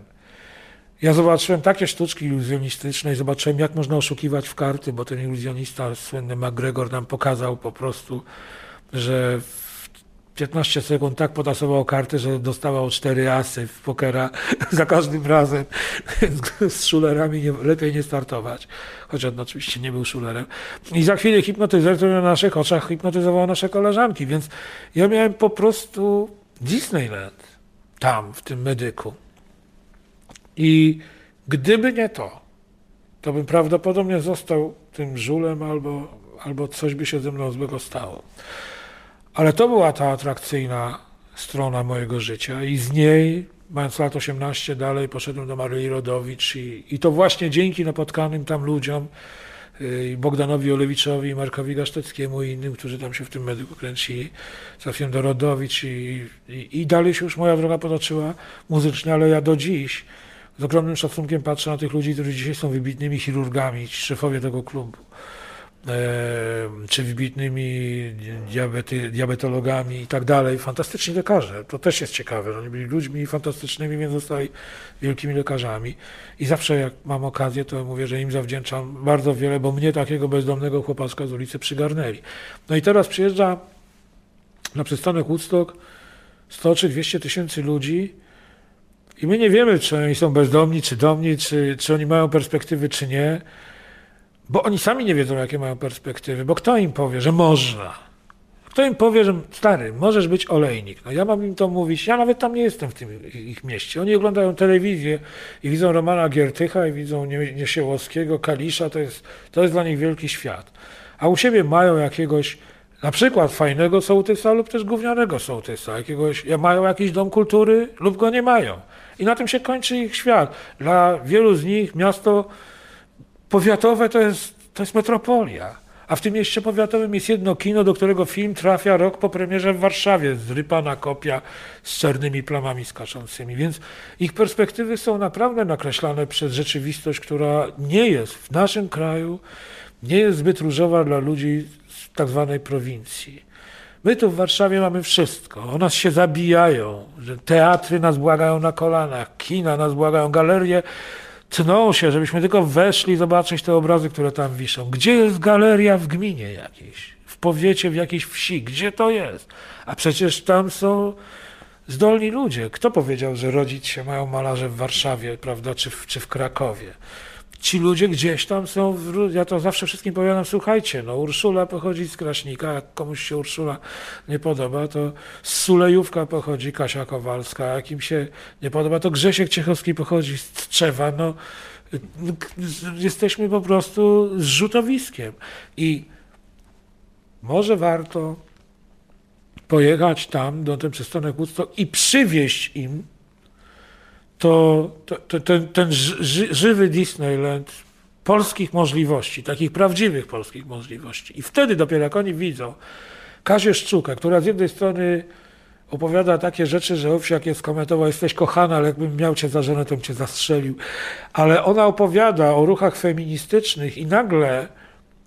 Ja zobaczyłem takie sztuczki iluzjonistyczne i zobaczyłem, jak można oszukiwać w karty, bo ten iluzjonista, słynny McGregor, nam pokazał po prostu, że 15 sekund tak potasował kartę, że dostawał cztery asy w pokera za każdym razem. Z szulerami nie, lepiej nie startować. Chociaż on oczywiście nie był szulerem. I za chwilę hipnotyzer, który na naszych oczach hipnotyzował nasze koleżanki. Więc ja miałem po prostu Disneyland tam, w tym medyku. I gdyby nie to, to bym prawdopodobnie został tym żulem albo, albo coś by się ze mną złego stało. Ale to była ta atrakcyjna strona mojego życia i z niej, mając lat 18 dalej, poszedłem do Maryi Rodowicz i, i to właśnie dzięki napotkanym tam ludziom, y, Bogdanowi Olewiczowi, Markowi Gaszteckiemu i innym, którzy tam się w tym medyku kręcili. Trafiłem do Rodowicz i, i, i dalej się już moja droga potoczyła muzycznie, ale ja do dziś z ogromnym szacunkiem patrzę na tych ludzi, którzy dzisiaj są wybitnymi chirurgami, szefowie tego klubu. Czy wybitnymi diabety, diabetologami i tak dalej. Fantastyczni lekarze, to też jest ciekawe. Oni byli ludźmi fantastycznymi, więc zostali wielkimi lekarzami. I zawsze jak mam okazję, to mówię, że im zawdzięczam bardzo wiele, bo mnie takiego bezdomnego chłopaczka z ulicy przygarnęli. No i teraz przyjeżdża na przystanek Woodstock 100 czy 200 tysięcy ludzi i my nie wiemy, czy oni są bezdomni, czy domni, czy, czy oni mają perspektywy, czy nie. Bo oni sami nie wiedzą, jakie mają perspektywy, bo kto im powie, że można? Kto im powie, że stary, możesz być olejnik? No ja mam im to mówić, ja nawet tam nie jestem w tym ich mieście. Oni oglądają telewizję i widzą Romana Giertycha i widzą Niesiełowskiego, Kalisza, to jest, to jest dla nich wielki świat. A u siebie mają jakiegoś na przykład fajnego sołtysa lub też gównianego sołtysa, jakiegoś, mają jakiś dom kultury lub go nie mają. I na tym się kończy ich świat. Dla wielu z nich miasto Powiatowe to jest, to jest metropolia. A w tym mieście powiatowym jest jedno kino, do którego film trafia rok po premierze w Warszawie. Zrypana kopia z czarnymi plamami skaczącymi. Więc ich perspektywy są naprawdę nakreślane przez rzeczywistość, która nie jest w naszym kraju, nie jest zbyt różowa dla ludzi z tak zwanej prowincji. My tu w Warszawie mamy wszystko. O nas się zabijają, teatry nas błagają na kolanach, kina nas błagają, galerie tną się, żebyśmy tylko weszli zobaczyć te obrazy, które tam wiszą. Gdzie jest galeria w gminie jakiejś? W powiecie, w jakiejś wsi? Gdzie to jest? A przecież tam są zdolni ludzie. Kto powiedział, że rodzić się mają malarze w Warszawie, prawda, czy w, czy w Krakowie? Ci ludzie gdzieś tam są, w, ja to zawsze wszystkim powiadam, słuchajcie, no Urszula pochodzi z Kraśnika, jak komuś się Urszula nie podoba, to z Sulejówka pochodzi Kasia Kowalska, jak im się nie podoba, to Grzesiek Ciechowski pochodzi z Tczewa, no jesteśmy po prostu zrzutowiskiem i może warto pojechać tam, do ten przystanek i przywieźć im to, to, to ten, ten ży, żywy Disneyland polskich możliwości, takich prawdziwych polskich możliwości. I wtedy dopiero jak oni widzą Kazię Szczukę, która z jednej strony opowiada takie rzeczy, że Owsiak jest komentował, jesteś kochana, ale jakbym miał cię za żonę, to bym cię zastrzelił. Ale ona opowiada o ruchach feministycznych i nagle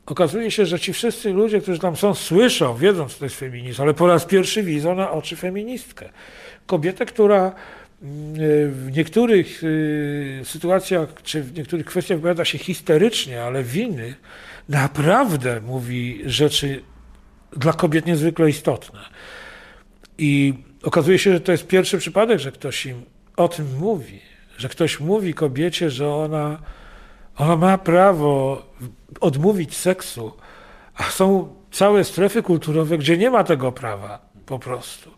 okazuje się, że ci wszyscy ludzie, którzy tam są, słyszą, wiedzą, co to jest feminizm, ale po raz pierwszy widzą na oczy feministkę. Kobietę, która w niektórych y, sytuacjach, czy w niektórych kwestiach wypowiada się histerycznie, ale w innych naprawdę mówi rzeczy dla kobiet niezwykle istotne. I okazuje się, że to jest pierwszy przypadek, że ktoś im o tym mówi, że ktoś mówi kobiecie, że ona, ona ma prawo odmówić seksu, a są całe strefy kulturowe, gdzie nie ma tego prawa po prostu.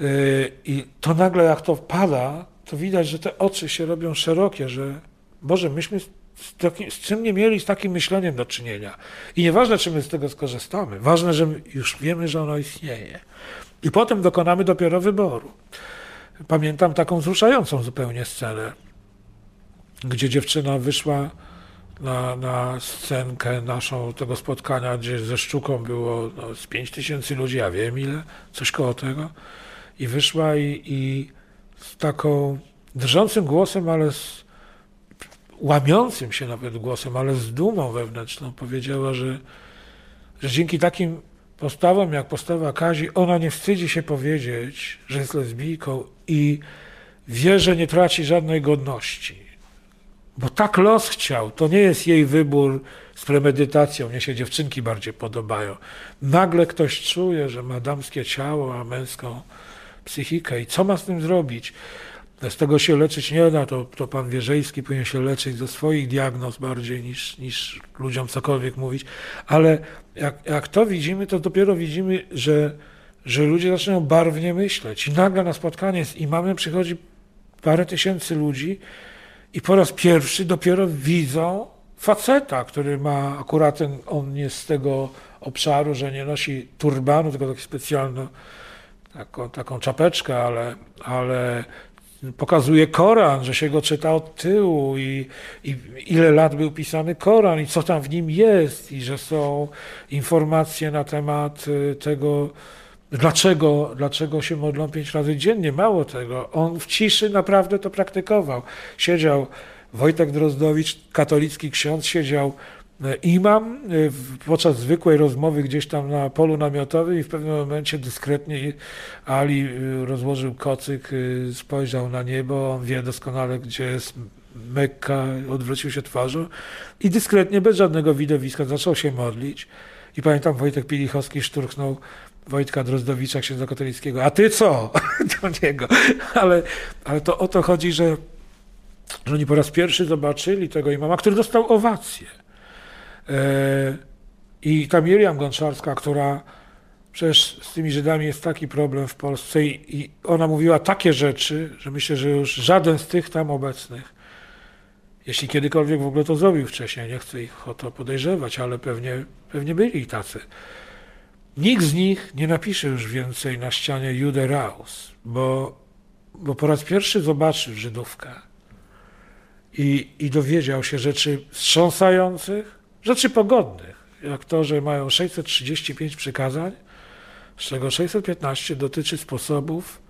Yy, I to nagle jak to pada, to widać, że te oczy się robią szerokie, że Boże, myśmy z, z czym nie mieli z takim myśleniem do czynienia. I nieważne, czy my z tego skorzystamy, ważne, że już wiemy, że ono istnieje. I potem dokonamy dopiero wyboru. Pamiętam taką wzruszającą zupełnie scenę, gdzie dziewczyna wyszła na, na scenkę naszą tego spotkania, gdzie ze sztuką było no, z pięć tysięcy ludzi, ja wiem ile, coś koło tego i wyszła i, i z taką drżącym głosem, ale z łamiącym się nawet głosem, ale z dumą wewnętrzną powiedziała, że, że dzięki takim postawom jak postawa Kazi, ona nie wstydzi się powiedzieć, że jest lesbijką i wie, że nie traci żadnej godności. Bo tak los chciał, to nie jest jej wybór z premedytacją, mnie się dziewczynki bardziej podobają. Nagle ktoś czuje, że ma damskie ciało, a męską psychikę i co ma z tym zrobić. Z tego się leczyć nie da, to, to pan Wierzejski powinien się leczyć ze swoich diagnoz bardziej niż, niż ludziom cokolwiek mówić, ale jak, jak to widzimy, to dopiero widzimy, że, że ludzie zaczynają barwnie myśleć i nagle na spotkanie z imamem przychodzi parę tysięcy ludzi i po raz pierwszy dopiero widzą faceta, który ma akurat ten, on jest z tego obszaru, że nie nosi turbanu, tylko taki specjalny taką, taką czapeczkę, ale, ale pokazuje Koran, że się go czyta od tyłu i, i, ile lat był pisany Koran i co tam w nim jest i że są informacje na temat y, tego, dlaczego, dlaczego się modlą pięć razy dziennie. Mało tego, on w ciszy naprawdę to praktykował. Siedział Wojtek Drozdowicz, katolicki ksiądz, siedział imam podczas zwykłej rozmowy gdzieś tam na polu namiotowym i w pewnym momencie dyskretnie Ali rozłożył kocyk, spojrzał na niebo, on wie doskonale, gdzie jest Mekka, odwrócił się twarzą i dyskretnie, bez żadnego widowiska zaczął się modlić. I pamiętam, Wojtek Pilichowski szturchnął Wojtka Drozdowicza, księdza katolickiego. A ty co? Do niego. Ale, ale to o to chodzi, że, że oni po raz pierwszy zobaczyli tego imama, który dostał owację. E, I ta Miriam Gonczarska, która przecież z tymi Żydami jest taki problem w Polsce i, ona mówiła takie rzeczy, że myślę, że już żaden z tych tam obecnych jeśli kiedykolwiek w ogóle to zrobił wcześniej, nie chcę ich o to podejrzewać, ale pewnie, pewnie byli tacy. Nikt z nich nie napisze już więcej na ścianie Jude Raus, bo, bo po raz pierwszy zobaczył Żydówkę i, i dowiedział się rzeczy wstrząsających, rzeczy pogodnych, jak to, że mają 635 przykazań, z czego 615 dotyczy sposobów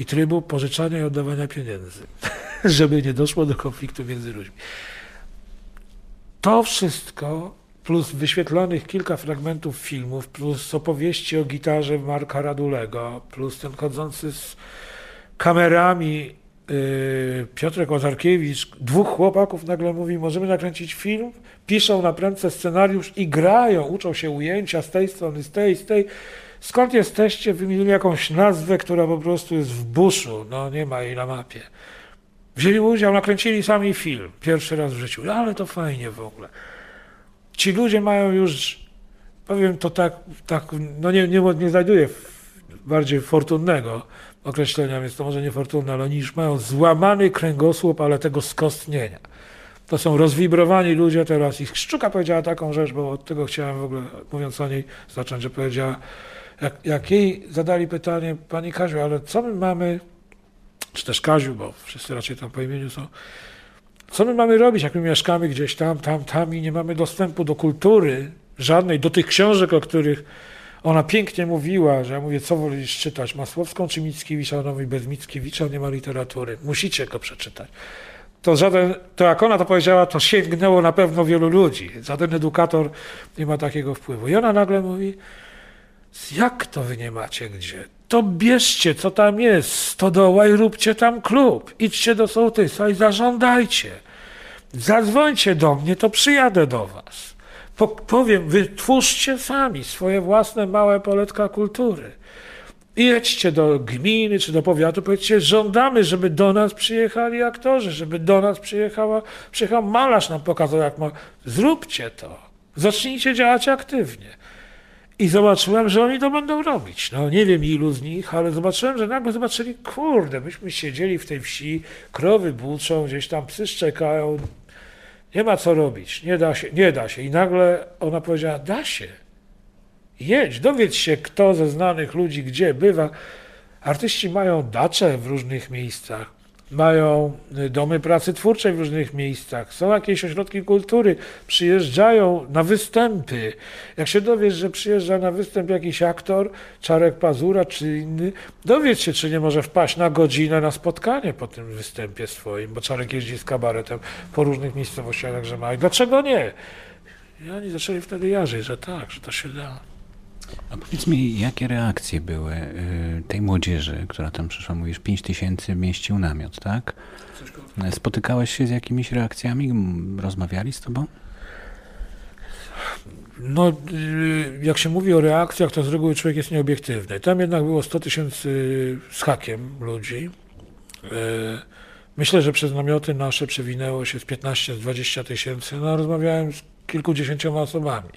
i trybu pożyczania i oddawania pieniędzy. żeby nie doszło do konfliktu między ludźmi. To wszystko, plus wyświetlonych kilka fragmentów filmów, plus opowieści o gitarze Marka Radulego, plus ten chodzący z kamerami Piotrek Łazarkiewicz, dwóch chłopaków nagle mówi, możemy nakręcić film, piszą na prędce scenariusz i grają, uczą się ujęcia z tej strony, z tej, z tej. Skąd jesteście? Wymienili jakąś nazwę, która po prostu jest w buszu, no nie ma jej na mapie. Wzięli udział, nakręcili sami film. Pierwszy raz w życiu. Ale to fajnie w ogóle. Ci ludzie mają już, powiem to tak, tak no nie, nie, nie znajduję bardziej fortunnego określenia, więc to może niefortunne, ale oni już mają złamany kręgosłup, ale tego skostnienia. To są rozwibrowani ludzie teraz. Ich Szczuka powiedziała taką rzecz, bo od tego chciałem w ogóle, mówiąc o niej, zacząć, że powiedziała, jak, jak jej zadali pytanie, Pani Kaziu, ale co my mamy czy też Kaziu, bo wszyscy raczej tam po imieniu są. Co my mamy robić, jak my mieszkamy gdzieś tam, tam, tam i nie mamy dostępu do kultury żadnej, do tych książek, o których ona pięknie mówiła, że ja mówię, co wolisz czytać, Masłowską czy Mickiewicza? Ona mówi, bez Mickiewicza nie ma literatury, musicie go przeczytać. To, żaden, to jak ona to powiedziała, to sięgnęło na pewno wielu ludzi. Żaden edukator nie ma takiego wpływu. I ona nagle mówi, jak to wy nie macie gdzie? to bierzcie, co tam jest, stodoła i róbcie tam klub. Idźcie do sołtysa i zażądajcie. Zadzwońcie do mnie, to przyjadę do was. Po, powiem, wytwórzcie sami swoje własne małe poletka kultury. I jedźcie do gminy czy do powiatu, powiedzcie, żądamy, żeby do nas przyjechali aktorzy, żeby do nas przyjechała, przyjechał malarz nam pokazał, jak ma. Zróbcie to. Zacznijcie działać aktywnie. I zobaczyłem, że oni to będą robić. No nie wiem ilu z nich, ale zobaczyłem, że nagle zobaczyli, kurde, myśmy siedzieli w tej wsi, krowy buczą, gdzieś tam psy szczekają, nie ma co robić, nie da się, nie da się. I nagle ona powiedziała, da się. Jedź, dowiedz się, kto ze znanych ludzi gdzie bywa. Artyści mają dacze w różnych miejscach mają y, domy pracy twórczej w różnych miejscach, są jakieś ośrodki kultury, przyjeżdżają na występy. Jak się dowiesz, że przyjeżdża na występ jakiś aktor, Czarek Pazura czy inny, dowiedz się, czy nie może wpaść na godzinę na spotkanie po tym występie swoim, bo Czarek jeździ z kabaretem po różnych miejscowościach, także ma. I dlaczego nie? I oni zaczęli wtedy jarzyć, że tak, że to się da. A powiedz mi, jakie reakcje były y, tej młodzieży, która tam przyszła? Mówisz, 5 tysięcy mieścił namiot, tak? Spotykałeś się z jakimiś reakcjami? Rozmawiali z tobą? No, y, jak się mówi o reakcjach, to z reguły człowiek jest nieobiektywny. Tam jednak było 100 tysięcy z hakiem ludzi. Y, myślę, że przez namioty nasze przewinęło się z 15 z 20 tysięcy. No, rozmawiałem z kilkudziesięcioma osobami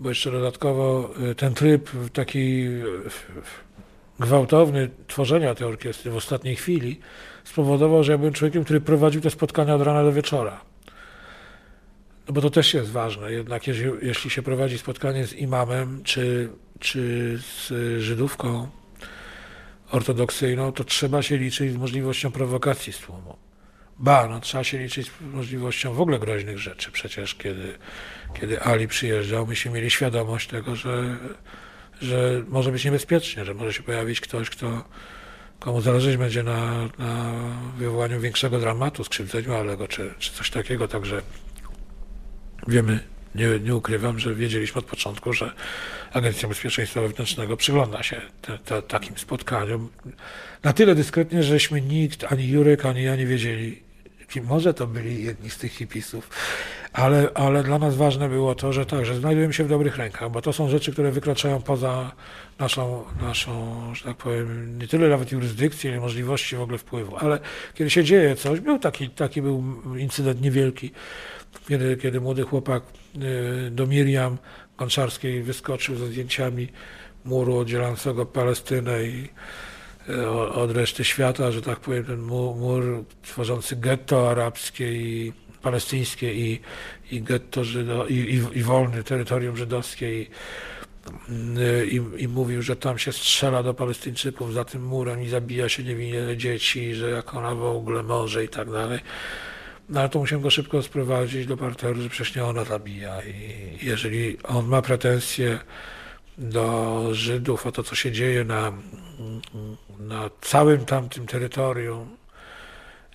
bo jeszcze dodatkowo y, ten tryb taki y, gwałtowny tworzenia tej orkiestry w ostatniej chwili spowodował, że ja byłem człowiekiem, który prowadził te spotkania od rana do wieczora. No bo to też jest ważne. Jednak jeśli, jeśli się prowadzi spotkanie z imamem czy, czy z Żydówką ortodoksyjną, to trzeba się liczyć z możliwością prowokacji z tłumu. Ba, no, trzeba się liczyć z możliwością w ogóle groźnych rzeczy. Przecież kiedy, kiedy Ali przyjeżdżał, myśmy mieli świadomość tego, że, że może być niebezpiecznie, że może się pojawić ktoś, kto, komu zależeć będzie na, na wywołaniu większego dramatu, skrzywdzeniu Alego, czy, czy coś takiego. Także wiemy, nie, nie ukrywam, że wiedzieliśmy od początku, że Agencja Bezpieczeństwa Wewnętrznego przygląda się te, te, takim spotkaniom. Na tyle dyskretnie, żeśmy nikt, ani Jurek, ani ja nie wiedzieli, może to byli jedni z tych hipisów. Ale, ale dla nas ważne było to, że tak, że znajdujemy się w dobrych rękach, bo to są rzeczy, które wykraczają poza naszą, naszą że tak powiem, nie tyle nawet jurysdykcję, ale możliwości w ogóle wpływu. Ale kiedy się dzieje coś, był taki, taki był incydent niewielki, kiedy, kiedy młody chłopak y, do Miriam Konczarskiej wyskoczył ze zdjęciami muru oddzielającego Palestynę i od reszty świata, że tak powiem, ten mur, tworzący getto arabskie i palestyńskie i, i getto Żydo, i, i, i wolne terytorium żydowskie i, i, i, mówił, że tam się strzela do Palestyńczyków za tym murem i zabija się niewinne dzieci, że jak ona w ogóle może i tak dalej. No ale to musiałem go szybko sprowadzić do parteru, że przecież nie ona zabija i jeżeli on ma pretensje do Żydów o to, co się dzieje na, na całym tamtym terytorium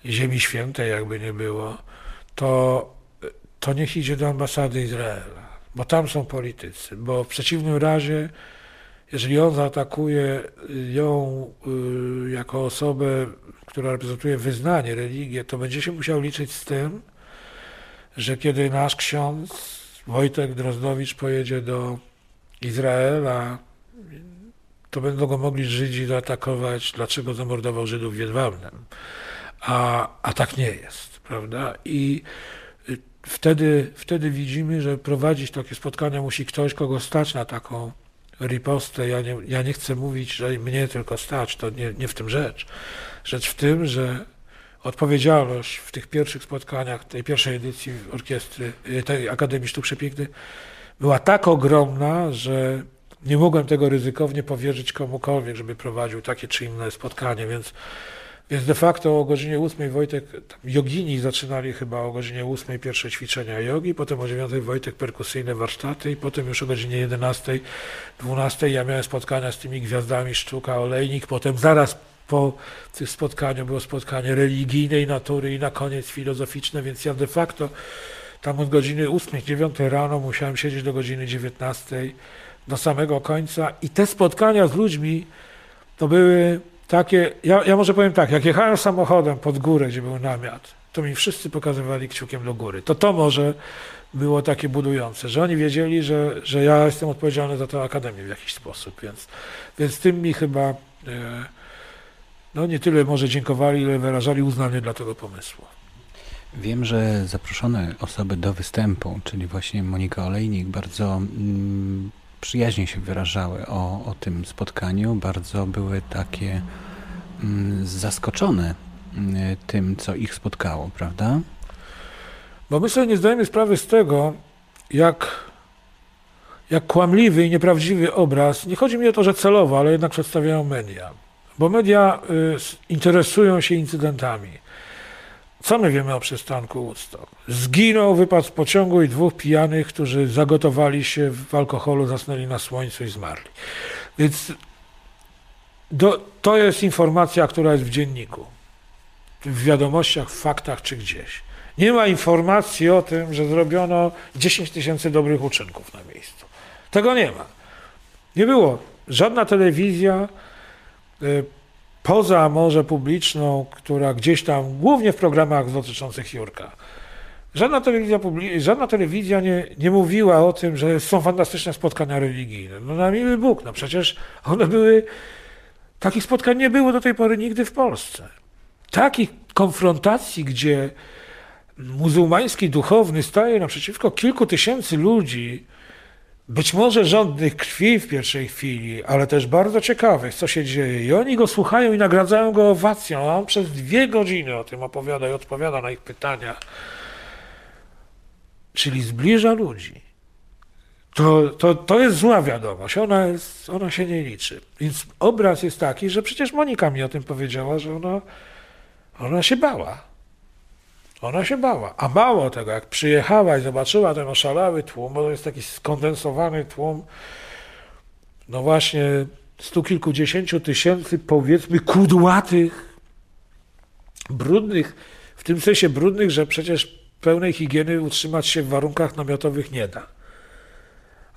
Ziemi Świętej, jakby nie było, to, to niech idzie do ambasady Izraela, bo tam są politycy, bo w przeciwnym razie, jeżeli on zaatakuje ją y, jako osobę, która reprezentuje wyznanie, religię, to będzie się musiał liczyć z tym, że kiedy nasz ksiądz Wojtek Drozdowicz pojedzie do Izraela, to będą go mogli Żydzi zaatakować, dlaczego zamordował Żydów w Jedwabnem. A, a tak nie jest prawda? I y, wtedy, wtedy widzimy, że prowadzić takie spotkania musi ktoś, kogo stać na taką ripostę. Ja nie, ja nie chcę mówić, że mnie tylko stać, to nie, nie w tym rzecz. Rzecz w tym, że odpowiedzialność w tych pierwszych spotkaniach, tej pierwszej edycji orkiestry, y, tej Akademii Sztuk Przepięknych była tak ogromna, że nie mogłem tego ryzykownie powierzyć komukolwiek, żeby prowadził takie czy inne spotkanie, więc więc de facto o godzinie 8 Wojtek, jogini zaczynali chyba o godzinie 8 pierwsze ćwiczenia jogi, potem o 9 Wojtek perkusyjne warsztaty i potem już o godzinie 11, 12 ja miałem spotkania z tymi gwiazdami sztuka, olejnik, potem zaraz po tym spotkaniu było spotkanie religijnej natury i na koniec filozoficzne, więc ja de facto tam od godziny 8, 9 rano musiałem siedzieć do godziny 19 do samego końca i te spotkania z ludźmi to były takie, ja, ja może powiem tak, jak jechałem samochodem pod górę, gdzie był namiot, to mi wszyscy pokazywali kciukiem do góry. To to może było takie budujące, że oni wiedzieli, że, że ja jestem odpowiedzialny za tę akademię w jakiś sposób, więc, więc tym mi chyba e, no nie tyle może dziękowali, ile wyrażali uznanie dla tego pomysłu. Wiem, że zaproszone osoby do występu, czyli właśnie Monika Olejnik, bardzo mm, przyjaźnie się wyrażały o, o tym spotkaniu, bardzo były takie mm, zaskoczone mm, tym, co ich spotkało, prawda? Bo my sobie nie zdajemy sprawy z tego, jak, jak kłamliwy i nieprawdziwy obraz, nie chodzi mi o to, że celowo, ale jednak przedstawiają media. Bo media y, interesują się incydentami. Co my wiemy o przystanku Woodstock? Zginął, wypadł z pociągu i dwóch pijanych, którzy zagotowali się w alkoholu, zasnęli na słońcu i zmarli. Więc do, to jest informacja, która jest w dzienniku, w wiadomościach, w faktach czy gdzieś. Nie ma informacji o tym, że zrobiono 10 tysięcy dobrych uczynków na miejscu. Tego nie ma. Nie było. Żadna telewizja y, poza może publiczną, która gdzieś tam, głównie w programach dotyczących Jurka, żadna telewizja, żadna telewizja nie, nie mówiła o tym, że są fantastyczne spotkania religijne. No na miły Bóg, no przecież one były, takich spotkań nie było do tej pory nigdy w Polsce. Takich konfrontacji, gdzie muzułmański duchowny staje naprzeciwko kilku tysięcy ludzi, być może żądnych krwi w pierwszej chwili, ale też bardzo ciekawych, co się dzieje. I oni go słuchają i nagradzają go owacją, a on przez dwie godziny o tym opowiada i odpowiada na ich pytania. Czyli zbliża ludzi. To, to, to jest zła wiadomość, ona, jest, ona się nie liczy. Więc obraz jest taki, że przecież Monika mi o tym powiedziała, że ona, ona się bała. Ona się bała. A mało tego, jak przyjechała i zobaczyła ten oszalały tłum, bo to jest taki skondensowany tłum, no właśnie stu kilkudziesięciu tysięcy, powiedzmy, kudłatych, brudnych, w tym sensie brudnych, że przecież pełnej higieny utrzymać się w warunkach namiotowych nie da.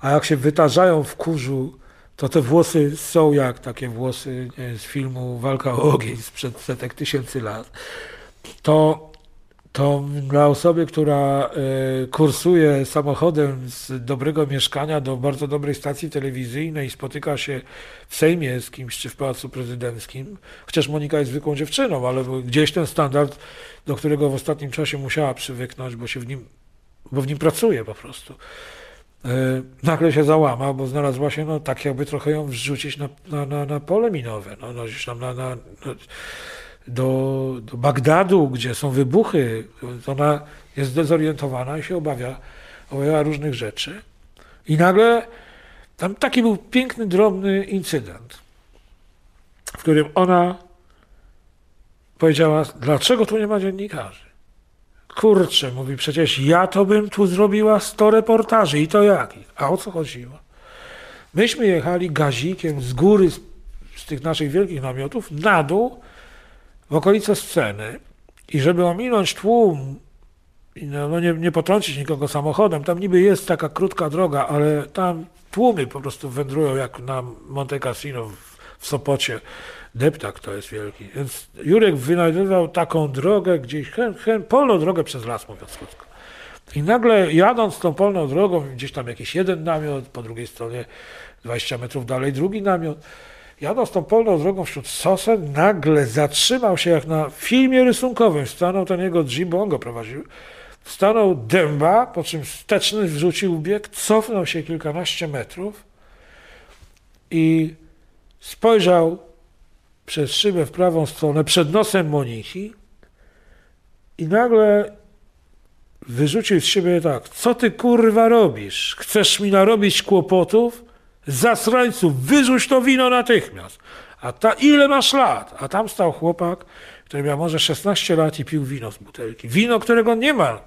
A jak się wytarzają w kurzu, to te włosy są jak takie włosy nie, z filmu Walka o ogień sprzed setek tysięcy lat. To to dla osoby, która y, kursuje samochodem z dobrego mieszkania do bardzo dobrej stacji telewizyjnej i spotyka się w Sejmie z kimś czy w Pałacu Prezydenckim, chociaż Monika jest zwykłą dziewczyną, ale gdzieś ten standard, do którego w ostatnim czasie musiała przywyknąć, bo się w nim, bo w nim pracuje po prostu. Y, nagle się załama, bo znalazła się, no tak jakby trochę ją wrzucić na, na, na, na pole minowe, no, no gdzieś tam na, na, na do, do Bagdadu, gdzie są wybuchy, ona jest dezorientowana i się obawia, obawia różnych rzeczy. I nagle tam taki był piękny, drobny incydent, w którym ona powiedziała, dlaczego tu nie ma dziennikarzy? Kurczę, mówi, przecież ja to bym tu zrobiła 100 reportaży i to jakich? A o co chodziło? Myśmy jechali gazikiem z góry, z, z tych naszych wielkich namiotów, na dół, w okolice sceny i żeby ominąć tłum, no, no nie, nie potrącić nikogo samochodem, tam niby jest taka krótka droga, ale tam tłumy po prostu wędrują jak na Monte Cassino w, w Sopocie. Deptak to jest wielki. Więc Jurek wynajdował taką drogę gdzieś, hen, hen, polną drogę przez las, mówiąc krótko. I nagle jadąc tą polną drogą, gdzieś tam jakiś jeden namiot, po drugiej stronie 20 metrów dalej drugi namiot, Jadąc tą polną drogą wśród sosen, nagle zatrzymał się jak na filmie rysunkowym. Stanął ten jego jeep, bo on go prowadził. Stanął dęba, po czym wsteczny wrzucił bieg, cofnął się kilkanaście metrów i spojrzał przez szybę w prawą stronę, przed nosem Moniki i nagle wyrzucił z siebie tak, co ty kurwa robisz? Chcesz mi narobić kłopotów? Zasrańców, wyrzuć to wino natychmiast. A ta, ile masz lat? A tam stał chłopak, który miał może 16 lat i pił wino z butelki. Wino, którego nie ma.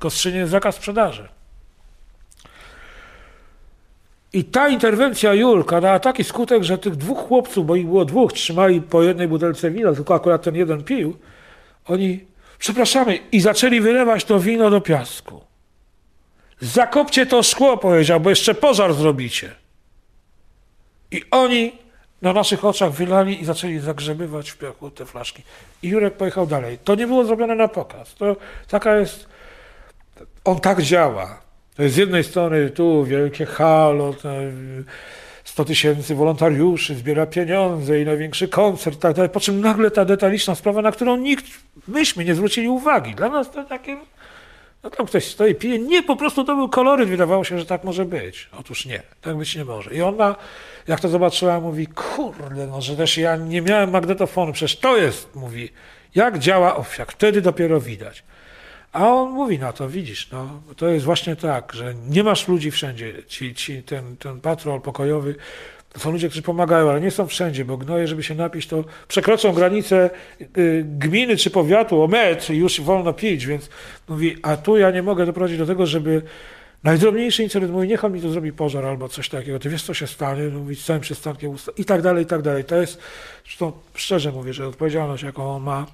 W jest zakaz sprzedaży. I ta interwencja Julka dała taki skutek, że tych dwóch chłopców, bo ich było dwóch, trzymali po jednej butelce wina, tylko akurat ten jeden pił, oni, przepraszamy, i zaczęli wylewać to wino do piasku. Zakopcie to szkło, powiedział, bo jeszcze pożar zrobicie. I oni na naszych oczach wylali i zaczęli zagrzebywać w piachu te flaszki. I Jurek pojechał dalej. To nie było zrobione na pokaz. To taka jest. On tak działa. To jest z jednej strony tu wielkie halo, 100 tysięcy wolontariuszy, zbiera pieniądze i największy koncert, tak dalej. Po czym nagle ta detaliczna sprawa, na którą nikt, myśmy nie zwrócili uwagi. Dla nas to takie no tam ktoś stoi, pije. Nie, po prostu to był koloryt. Wydawało się, że tak może być. Otóż nie, tak być nie może. I ona, jak to zobaczyła, mówi, kurde, no, że też ja nie miałem magnetofonu, przecież to jest, mówi, jak działa ofiak. Wtedy dopiero widać. A on mówi na to, widzisz, no, to jest właśnie tak, że nie masz ludzi wszędzie. Ci, ci, ten, ten patrol pokojowy to są ludzie, którzy pomagają, ale nie są wszędzie, bo gnoje, żeby się napić, to przekroczą granicę y, gminy czy powiatu o metr i już wolno pić, więc mówi, a tu ja nie mogę doprowadzić do tego, żeby najdrobniejszy incydent mówi, niech on mi to zrobi pożar albo coś takiego, ty wiesz, co się stanie, mówi, z całym przystankiem usta i tak dalej, i tak dalej. To jest, zresztą szczerze mówię, że odpowiedzialność, jaką on ma,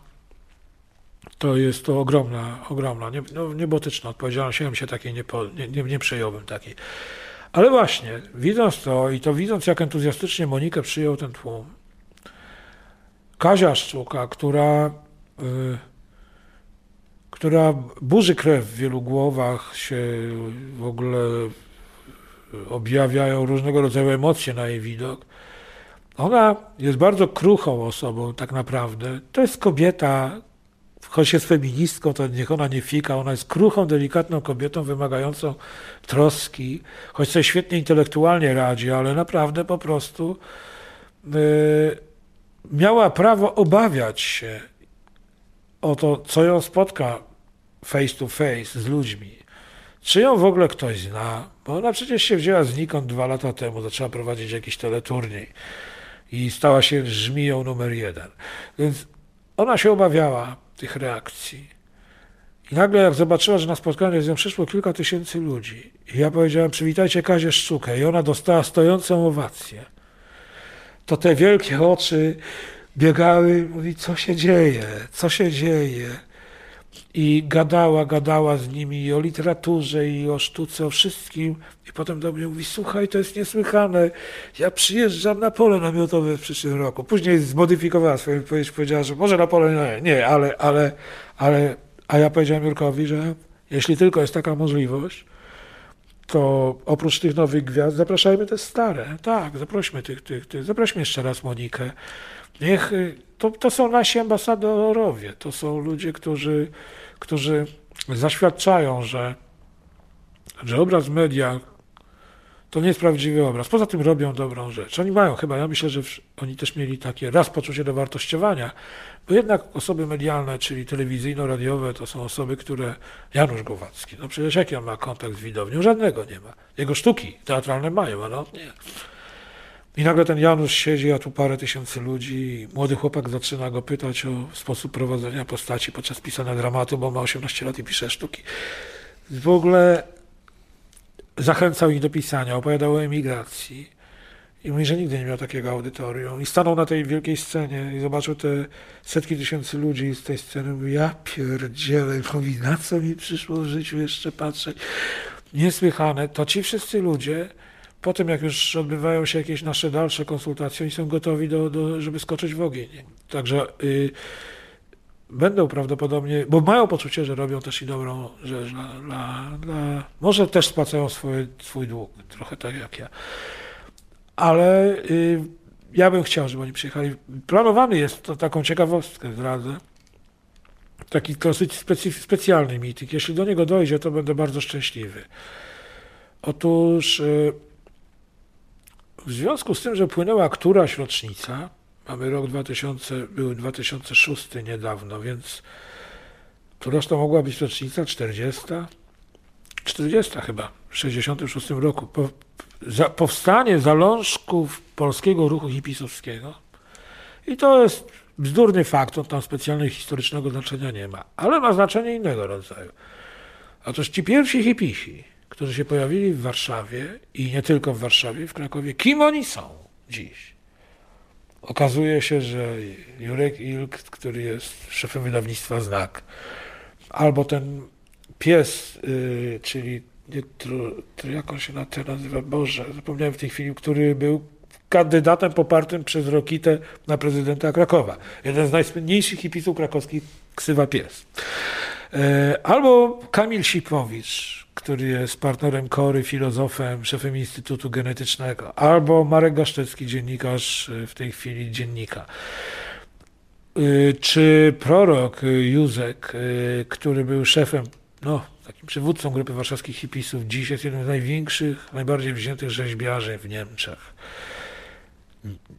to jest to ogromna, ogromna, nie, no, niebotyczna odpowiedzialność. Ja bym się takiej nie, po, nie, nie, nie takiej. Ale właśnie, widząc to i to widząc, jak entuzjastycznie Monikę przyjął ten tłum, Kazia Szczuka, która, y, która burzy krew w wielu głowach, się w ogóle objawiają różnego rodzaju emocje na jej widok. Ona jest bardzo kruchą osobą, tak naprawdę. To jest kobieta, choć jest feministką, to niech ona nie fika, ona jest kruchą, delikatną kobietą wymagającą troski, choć sobie świetnie intelektualnie radzi, ale naprawdę po prostu yy, miała prawo obawiać się o to, co ją spotka face to face z ludźmi. Czy ją w ogóle ktoś zna? Bo ona przecież się wzięła znikąd dwa lata temu, zaczęła prowadzić jakiś teleturniej i stała się żmiją numer jeden. Więc ona się obawiała tych reakcji. I nagle jak zobaczyła, że na spotkanie z nią przyszło kilka tysięcy ludzi i ja powiedziałem, przywitajcie Kazię Szczukę i ona dostała stojącą owację, to te wielkie oczy biegały, mówi, co się dzieje, co się dzieje. I gadała, gadała z nimi i o literaturze, i o sztuce, o wszystkim. I potem do mnie mówi, słuchaj, to jest niesłychane, ja przyjeżdżam na pole namiotowe w przyszłym roku. Później zmodyfikowała swoją wypowiedź, powiedziała, że może na pole nie, nie ale, ale, ale, a ja powiedziałem Jurkowi, że jeśli tylko jest taka możliwość, to oprócz tych nowych gwiazd zapraszajmy te stare. Tak, zaprośmy tych, tych, tych. zaprośmy jeszcze raz Monikę. Niech, to, to są nasi ambasadorowie, to są ludzie, którzy, którzy zaświadczają, że, że obraz media to nie jest prawdziwy obraz. Poza tym robią dobrą rzecz. Oni mają chyba, ja myślę, że oni też mieli takie raz poczucie dowartościowania, bo jednak osoby medialne, czyli telewizyjno-radiowe, to są osoby, które... Janusz Głowacki, no przecież jaki on ma kontakt z widownią? Żadnego nie ma. Jego sztuki teatralne mają, ale on nie. I nagle ten Janusz siedzi, a tu parę tysięcy ludzi. Młody chłopak zaczyna go pytać o sposób prowadzenia postaci podczas pisania dramatu, bo ma 18 lat i pisze sztuki. W ogóle zachęcał ich do pisania, opowiadał o emigracji. I mówi, że nigdy nie miał takiego audytorium. I stanął na tej wielkiej scenie i zobaczył te setki tysięcy ludzi z tej sceny. Mówi, ja pierdzielę, mówi, na co mi przyszło w życiu jeszcze patrzeć. Niesłychane. To ci wszyscy ludzie, po tym jak już odbywają się jakieś nasze dalsze konsultacje, oni są gotowi, do, do żeby skoczyć w ogień. Także y, będą prawdopodobnie, bo mają poczucie, że robią też i dobrą rzecz dla, dla, dla może też spłacają swoje, swój dług, trochę tak jak ja. Ale y, ja bym chciał, żeby oni przyjechali. Planowany jest, to taką ciekawostkę zdradzę, taki dosyć specjalny meeting. Jeśli do niego dojdzie, to będę bardzo szczęśliwy. Otóż y, w związku z tym, że płynęła któraś rocznica, mamy rok 2000, był 2006 niedawno, więc któraż to mogła być rocznica? 40? 40 chyba, w 66 roku. Po, za, powstanie zalążków polskiego ruchu hipisowskiego. I to jest bzdurny fakt, on tam specjalnego historycznego znaczenia nie ma, ale ma znaczenie innego rodzaju. Otóż ci pierwsi hipisi, którzy się pojawili w Warszawie i nie tylko w Warszawie, w Krakowie, kim oni są dziś? Okazuje się, że Jurek Ilk, który jest szefem wydawnictwa Znak, albo ten pies, yy, czyli nie, tru, tru, jak on się na te nazywa, Boże, zapomniałem w tej chwili, który był kandydatem popartym przez Rokitę na prezydenta Krakowa. Jeden z najsłynniejszych hipisów krakowskich, ksywa pies. E, albo Kamil Sipowicz, który jest partnerem Kory, filozofem, szefem Instytutu Genetycznego, albo Marek Gasztecki, dziennikarz e, w tej chwili dziennika. E, czy prorok Józek, który był szefem, no, takim przywódcą grupy warszawskich hipisów, dziś jest jednym z największych, najbardziej wziętych rzeźbiarzy w Niemczech.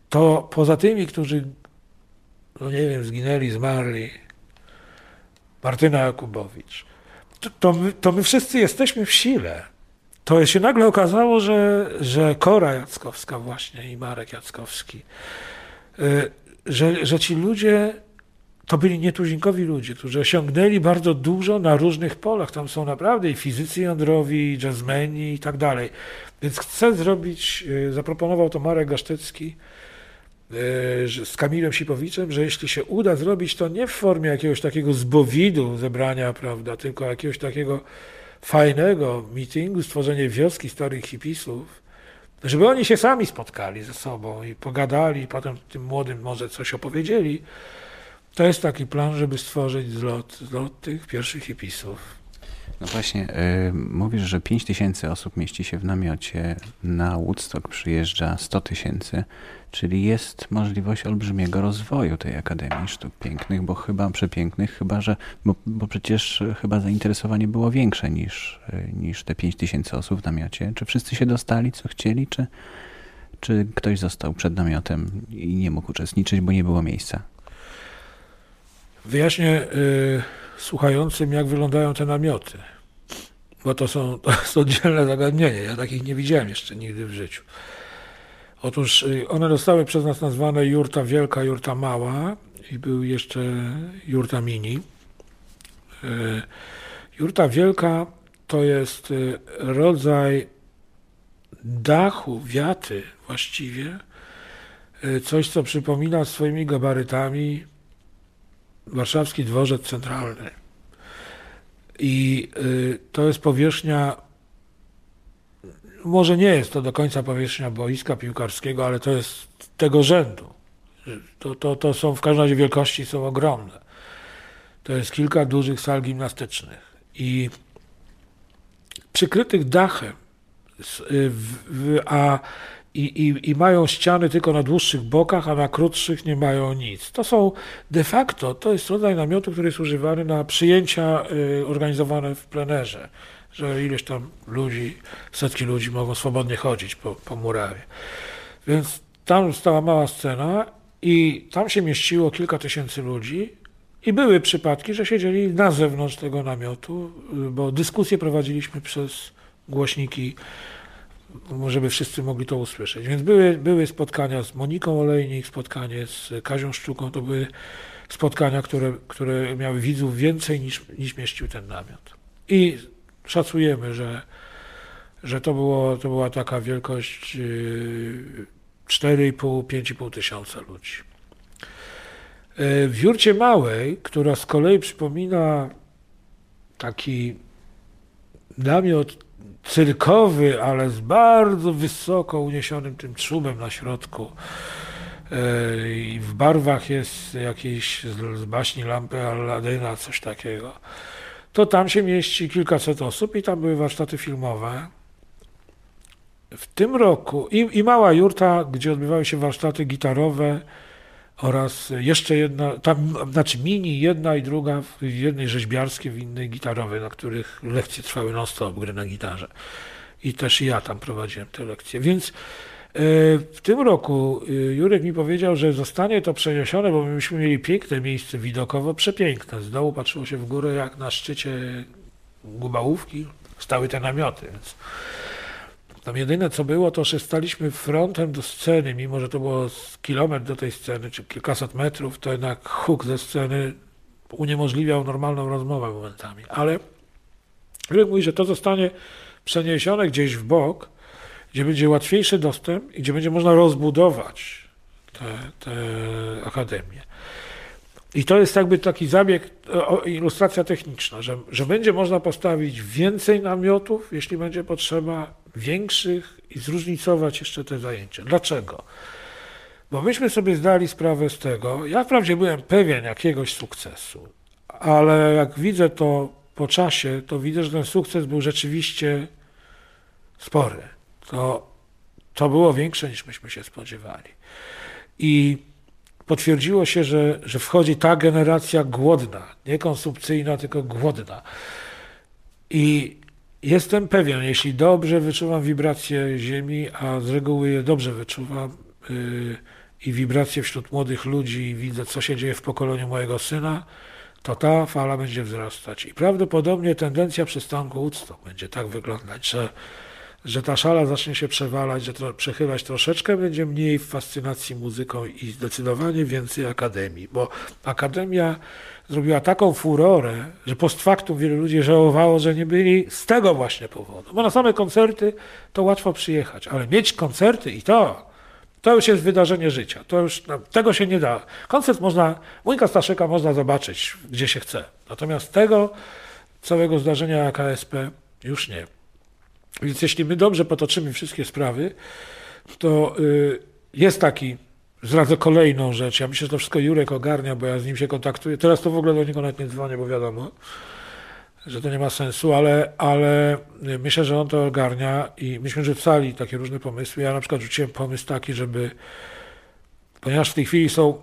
To poza tymi, którzy, no nie wiem, zginęli, zmarli, Martyna Jakubowicz, to, to, my, to my wszyscy jesteśmy w sile. To się nagle okazało, że, że Kora Jackowska właśnie i Marek Jackowski, y, że, że ci ludzie to byli nietuzinkowi ludzie, którzy osiągnęli bardzo dużo na różnych polach. Tam są naprawdę i fizycy jądrowi, i jazzmeni i tak dalej. Więc chcę zrobić, y, zaproponował to Marek Gasztecki, y, z Kamilem Sipowiczem, że jeśli się uda zrobić to nie w formie jakiegoś takiego zbowidu zebrania, prawda, tylko jakiegoś takiego fajnego meetingu, stworzenie wioski starych hipisów, żeby oni się sami spotkali ze sobą i pogadali, i potem tym młodym może coś opowiedzieli, to jest taki plan, żeby stworzyć zlot, zlot tych pierwszych hipisów. No właśnie, yy, mówisz, że 5 tysięcy osób mieści się w namiocie, na Woodstock przyjeżdża 100 tysięcy, czyli jest możliwość olbrzymiego rozwoju tej Akademii Sztuk Pięknych, bo chyba przepięknych, chyba że, bo, bo przecież chyba zainteresowanie było większe niż, niż te 5 tysięcy osób w namiocie. Czy wszyscy się dostali, co chcieli, czy, czy ktoś został przed namiotem i nie mógł uczestniczyć, bo nie było miejsca? Wyjaśnię y, słuchającym, jak wyglądają te namioty, bo to są, to oddzielne zagadnienie. Ja takich nie widziałem jeszcze nigdy w życiu. Otóż y, one zostały przez nas nazwane jurta wielka, jurta mała i był jeszcze jurta mini. Y, jurta wielka to jest y, rodzaj dachu, wiaty właściwie, coś co przypomina swoimi gabarytami warszawski dworzec centralny. I y, to jest powierzchnia, może nie jest to do końca powierzchnia boiska piłkarskiego, ale to jest tego rzędu. To, to, to są w każdym razie wielkości są ogromne. To jest kilka dużych sal gimnastycznych. I przykrytych dachem, y, a i, i, i, mają ściany tylko na dłuższych bokach, a na krótszych nie mają nic. To są de facto, to jest rodzaj namiotu, który jest używany na przyjęcia y, organizowane w plenerze, że ileś tam ludzi, setki ludzi mogą swobodnie chodzić po, po murawie. Więc tam stała mała scena i tam się mieściło kilka tysięcy ludzi i były przypadki, że siedzieli na zewnątrz tego namiotu, y, bo dyskusje prowadziliśmy przez głośniki żeby wszyscy mogli to usłyszeć. Więc były, były spotkania z Moniką Olejnik, spotkanie z Kazią Szczuką, to były spotkania, które, które miały widzów więcej niż, niż mieścił ten namiot. I szacujemy, że, że to, było, to była taka wielkość 4,5-5,5 yy, tysiąca ludzi. Yy, w Jurcie Małej, która z kolei przypomina taki namiot cyrkowy, ale z bardzo wysoko uniesionym tym czubem na środku. E, I w barwach jest jakiś z baśni lampy Alladyna, coś takiego. To tam się mieści kilkaset osób i tam były warsztaty filmowe. W tym roku i, i mała jurta, gdzie odbywały się warsztaty gitarowe, oraz jeszcze jedna, tam, znaczy mini, jedna i druga, w jednej rzeźbiarskiej, w innej gitarowej, na których lekcje trwały non-stop, gry na gitarze. I też ja tam prowadziłem te lekcje. Więc e, w tym roku e, Jurek mi powiedział, że zostanie to przeniesione, bo myśmy mieli piękne miejsce widokowo, przepiękne. Z dołu patrzyło się w górę jak na szczycie Gubałówki stały te namioty. Więc tam jedyne co było, to że staliśmy frontem do sceny, mimo że to było kilometr do tej sceny, czy kilkaset metrów, to jednak huk ze sceny uniemożliwiał normalną rozmowę momentami. Ale Jurek mówi, że to zostanie przeniesione gdzieś w bok, gdzie będzie łatwiejszy dostęp i gdzie będzie można rozbudować te akademie. I to jest jakby taki zabieg, ilustracja techniczna, że, że będzie można postawić więcej namiotów, jeśli będzie potrzeba, większych i zróżnicować jeszcze te zajęcia. Dlaczego? Bo myśmy sobie zdali sprawę z tego, ja wprawdzie byłem pewien jakiegoś sukcesu, ale jak widzę to po czasie, to widzę, że ten sukces był rzeczywiście spory. To, to było większe niż myśmy się spodziewali. I potwierdziło się, że, że wchodzi ta generacja głodna, nie konsumpcyjna, tylko głodna. I jestem pewien, jeśli dobrze wyczuwam wibracje Ziemi, a z reguły je dobrze wyczuwam yy, i wibracje wśród młodych ludzi, i widzę, co się dzieje w pokoleniu mojego syna, to ta fala będzie wzrastać. I prawdopodobnie tendencja przystanku Woodstock będzie tak wyglądać, że że ta szala zacznie się przewalać, że to, przechylać troszeczkę, będzie mniej fascynacji muzyką i zdecydowanie więcej akademii, bo akademia zrobiła taką furorę, że post factum wielu ludzi żałowało, że nie byli z tego właśnie powodu. Bo na same koncerty to łatwo przyjechać, ale mieć koncerty i to, to już jest wydarzenie życia. To już, no, tego się nie da. Koncert można, Mójka Staszyka można zobaczyć, gdzie się chce. Natomiast tego całego zdarzenia AKSP już nie. Więc jeśli my dobrze potoczymy wszystkie sprawy, to y, jest taki, zdradzę kolejną rzecz. Ja myślę, że to wszystko Jurek ogarnia, bo ja z nim się kontaktuję. Teraz to w ogóle do niego nawet nie dzwonię, bo wiadomo, że to nie ma sensu, ale, ale myślę, że on to ogarnia i myśmy rzucali takie różne pomysły. Ja na przykład rzuciłem pomysł taki, żeby, ponieważ w tej chwili są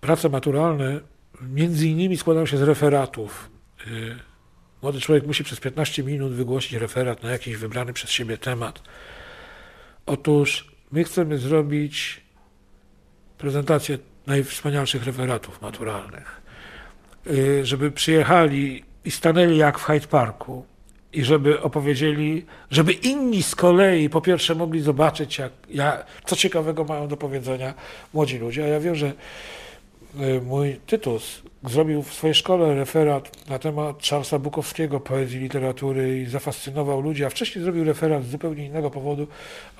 prace maturalne, między innymi składają się z referatów. Młody człowiek musi przez 15 minut wygłosić referat na jakiś wybrany przez siebie temat. Otóż my chcemy zrobić prezentację najwspanialszych referatów maturalnych. Y, żeby przyjechali i stanęli jak w Hyde Parku i żeby opowiedzieli, żeby inni z kolei po pierwsze mogli zobaczyć, jak, jak, co ciekawego mają do powiedzenia młodzi ludzie. A ja wiem, że mój Tytus zrobił w swojej szkole referat na temat Charlesa Bukowskiego, poezji, literatury i zafascynował ludzi, a wcześniej zrobił referat z zupełnie innego powodu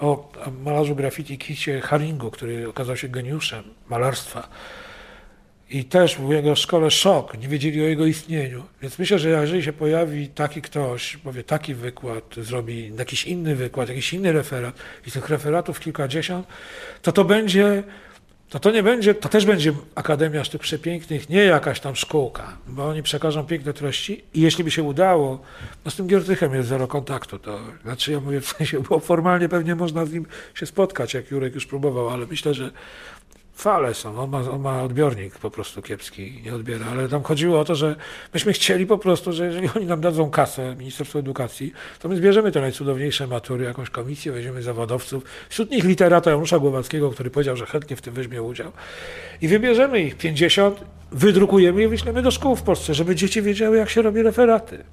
o malarzu graffiti Kicie Haringu, który okazał się geniuszem malarstwa. i też w jego szkole szok, nie wiedzieli o jego istnieniu. Więc myślę, że jeżeli się pojawi taki ktoś, powie taki wykład, zrobi jakiś inny wykład, jakiś inny referat i tych referatów kilkadziesiąt, to to będzie to to nie będzie, to też będzie Akademia Sztuk Przepięknych, nie jakaś tam szkółka, bo oni przekażą piękne treści i jeśli by się udało, no z tym Giertychem jest zero kontaktu, to znaczy ja mówię w sensie, bo formalnie pewnie można z nim się spotkać, jak Jurek już próbował, ale myślę, że fale są. On ma, on ma odbiornik po prostu kiepski, nie odbiera. Ale tam chodziło o to, że myśmy chcieli po prostu, że jeżeli oni nam dadzą kasę, Ministerstwo Edukacji, to my zbierzemy te najcudowniejsze matury, jakąś komisję, weźmiemy zawodowców. Wśród nich literata Janusza Głowackiego, który powiedział, że chętnie w tym weźmie udział. I wybierzemy ich 50, wydrukujemy i wyślemy do szkół w Polsce, żeby dzieci wiedziały, jak się robi referaty.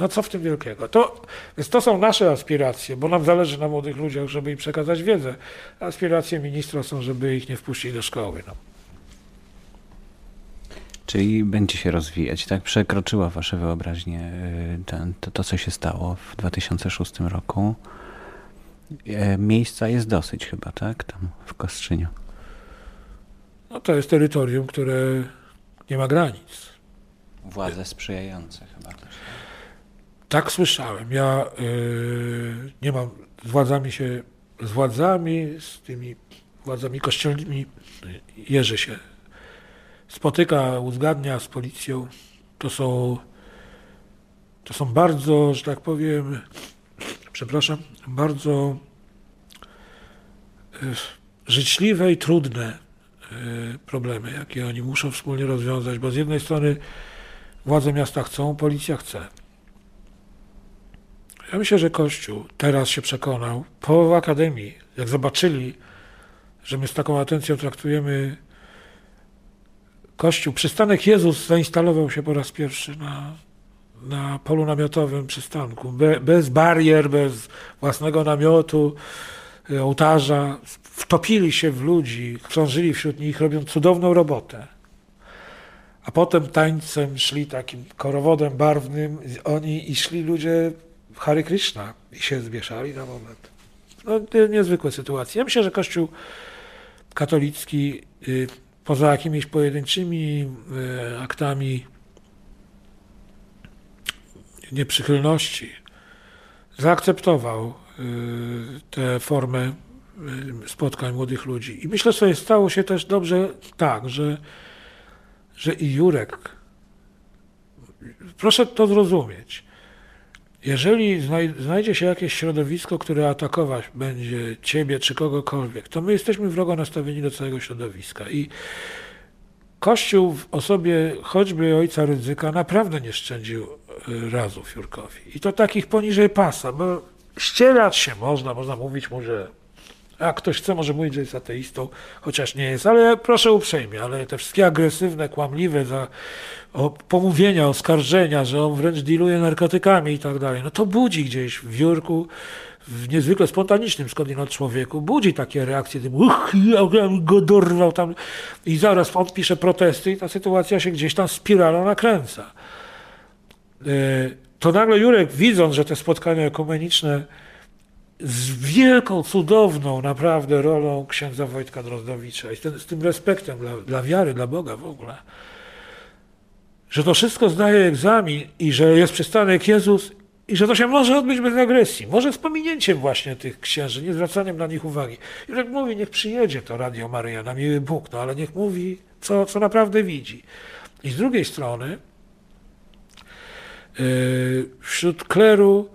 No co w tym wielkiego? To, więc to są nasze aspiracje, bo nam zależy na młodych ludziach, żeby im przekazać wiedzę. Aspiracje ministra są, żeby ich nie wpuścić do szkoły. No. Czyli będzie się rozwijać, tak? Przekroczyła wasze wyobraźnię y, to, to, co się stało w 2006 roku. E, miejsca jest dosyć chyba, tak? Tam w Kostrzyniu. No to jest terytorium, które nie ma granic. Władze sprzyjające chyba też. Tak słyszałem. Ja yy, nie mam z władzami się, z władzami, z tymi władzami kościelnymi Jerzy się spotyka, uzgadnia z policją. To są, to są bardzo, że tak powiem, przepraszam, bardzo yy, życzliwe i trudne yy, problemy, jakie oni muszą wspólnie rozwiązać, bo z jednej strony władze miasta chcą, policja chce. Ja myślę, że Kościół teraz się przekonał, po Akademii, jak zobaczyli, że my z taką atencją traktujemy Kościół, przystanek Jezus zainstalował się po raz pierwszy na, na polu namiotowym przystanku, Be, bez barier, bez własnego namiotu, e, ołtarza. Wtopili się w ludzi, krążyli wśród nich, robią cudowną robotę. A potem tańcem szli takim korowodem barwnym oni i szli ludzie Hare Krishna i się zmieszali na moment. No, niezwykłe sytuacje. Ja myślę, że Kościół katolicki y, poza jakimiś pojedynczymi y, aktami nieprzychylności zaakceptował y, tę formę spotkań młodych ludzi. I myślę sobie, stało się też dobrze tak, że, że i Jurek, proszę to zrozumieć, jeżeli znajdzie się jakieś środowisko, które atakować będzie ciebie czy kogokolwiek, to my jesteśmy wrogo nastawieni do całego środowiska. I Kościół w osobie choćby ojca ryzyka naprawdę nie szczędził e, razów Jurkowi. I to takich poniżej pasa, bo ścierać się można, można mówić mu, że a ktoś chce, może mówić, że jest ateistą, chociaż nie jest, ale proszę uprzejmie, ale te wszystkie agresywne, kłamliwe za, o pomówienia, oskarżenia, że on wręcz dealuje narkotykami i tak dalej, no to budzi gdzieś w Jurku, w niezwykle spontanicznym skądinąd człowieku, budzi takie reakcje, typu, uch, ja go dorwał tam i zaraz on pisze protesty i ta sytuacja się gdzieś tam spiralą nakręca. E, to nagle Jurek, widząc, że te spotkania ekumeniczne z wielką, cudowną naprawdę rolą księdza Wojtka Drozdowicza i ten, z tym respektem dla, dla wiary, dla Boga w ogóle, że to wszystko zdaje egzamin i że jest przystanek Jezus i że to się może odbyć bez agresji, może z pominięciem właśnie tych księży, nie zwracaniem na nich uwagi. I jak mówi, niech przyjedzie to Radio Maryja na miły Bóg, no ale niech mówi, co, co naprawdę widzi. I z drugiej strony yy, wśród kleru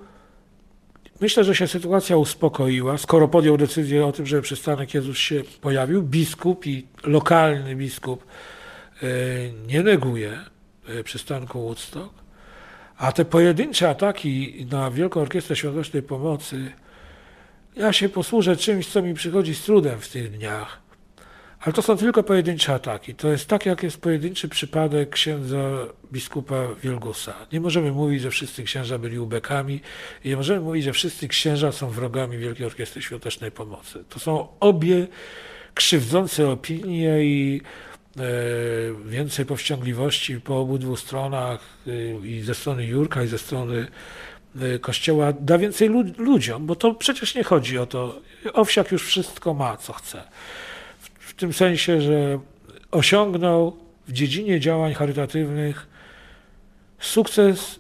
Myślę, że się sytuacja uspokoiła, skoro podjął decyzję o tym, że przystanek Jezus się pojawił. Biskup i lokalny biskup e, nie neguje e, przystanku Woodstock, a te pojedyncze ataki na Wielką Orkiestrę Świątecznej Pomocy, ja się posłużę czymś, co mi przychodzi z trudem w tych dniach. Ale to są tylko pojedyncze ataki. To jest tak, jak jest pojedynczy przypadek księdza biskupa Wielgusa. Nie możemy mówić, że wszyscy księża byli ubekami i nie możemy mówić, że wszyscy księża są wrogami Wielkiej Orkiestry Świątecznej Pomocy. To są obie krzywdzące opinie i e, więcej powściągliwości po obydwu stronach e, i ze strony Jurka i ze strony e, Kościoła da więcej ludziom, bo to przecież nie chodzi o to. Owsiak już wszystko ma, co chce tym sensie, że osiągnął w dziedzinie działań charytatywnych sukces.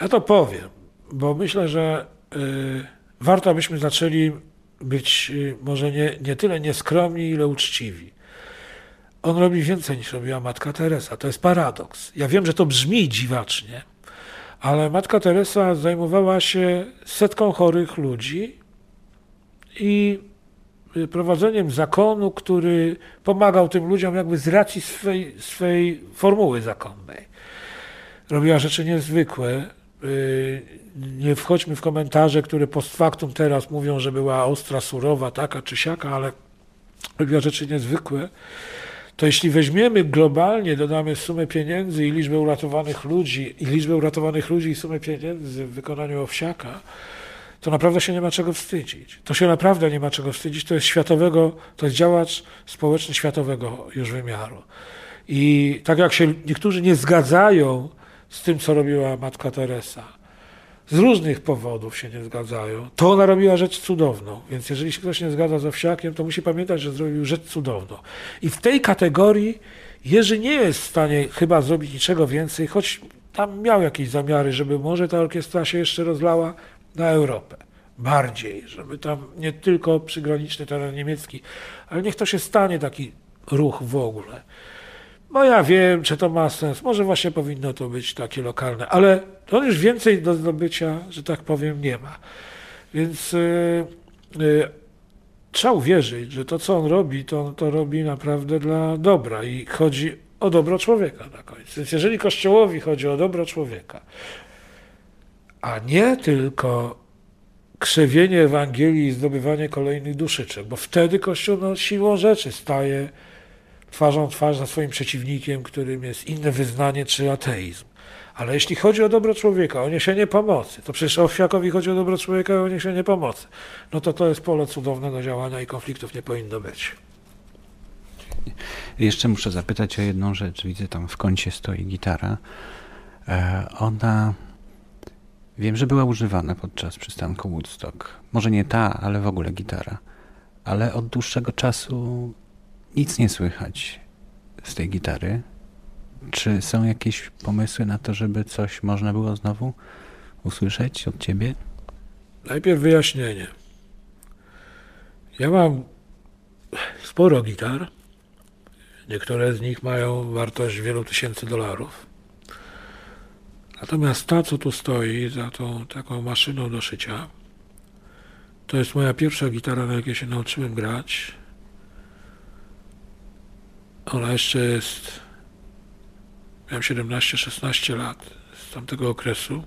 Ja to powiem, bo myślę, że y, warto, abyśmy zaczęli być y, może nie, nie tyle nieskromni, ile uczciwi. On robi więcej niż robiła matka Teresa. To jest paradoks. Ja wiem, że to brzmi dziwacznie, ale matka Teresa zajmowała się setką chorych ludzi i prowadzeniem zakonu, który pomagał tym ludziom jakby z racji swej, swej formuły zakonnej. Robiła rzeczy niezwykłe. Y, nie wchodźmy w komentarze, które post factum teraz mówią, że była ostra, surowa, taka czy siaka, ale robiła rzeczy niezwykłe to jeśli weźmiemy globalnie, dodamy sumę pieniędzy i liczbę uratowanych ludzi, i liczbę uratowanych ludzi i sumę pieniędzy w wykonaniu owsiaka, to naprawdę się nie ma czego wstydzić. To się naprawdę nie ma czego wstydzić. To jest światowego, to jest działacz społeczny światowego już wymiaru. I tak jak się niektórzy nie zgadzają z tym, co robiła matka Teresa, z różnych powodów się nie zgadzają, to ona robiła rzecz cudowną. Więc jeżeli się ktoś nie zgadza z Owsiakiem, to musi pamiętać, że zrobił rzecz cudowną. I w tej kategorii Jerzy nie jest w stanie chyba zrobić niczego więcej, choć tam miał jakieś zamiary, żeby może ta orkiestra się jeszcze rozlała na Europę. Bardziej, żeby tam nie tylko przygraniczny teren niemiecki, ale niech to się stanie taki ruch w ogóle. No ja wiem, czy to ma sens. Może właśnie powinno to być takie lokalne, ale to już więcej do zdobycia, że tak powiem, nie ma. Więc yy, yy, trzeba uwierzyć, że to, co on robi, to to robi naprawdę dla dobra i chodzi o dobro człowieka na końcu. Więc jeżeli Kościołowi chodzi o dobro człowieka, a nie tylko krzewienie Ewangelii i zdobywanie kolejnych duszyczek, bo wtedy Kościół no, siłą rzeczy staje twarzą twarz za swoim przeciwnikiem, którym jest inne wyznanie czy ateizm. Ale jeśli chodzi o dobro człowieka, o niesienie pomocy, to przecież Owsiakowi chodzi o dobro człowieka, o niesienie pomocy, no to to jest pole cudowne do działania i konfliktów nie powinno być. Jeszcze muszę zapytać o jedną rzecz. Widzę tam w kącie stoi gitara. E, ona, wiem, że była używana podczas przystanku Woodstock. Może nie ta, ale w ogóle gitara. Ale od dłuższego czasu nic nie słychać z tej gitary. Czy są jakieś pomysły na to, żeby coś można było znowu usłyszeć od ciebie? Najpierw wyjaśnienie. Ja mam sporo gitar. Niektóre z nich mają wartość wielu tysięcy dolarów. Natomiast ta, co tu stoi za tą taką maszyną do szycia, to jest moja pierwsza gitara, na jakiej się nauczyłem grać. Ona jeszcze jest. Miałem 17-16 lat z tamtego okresu.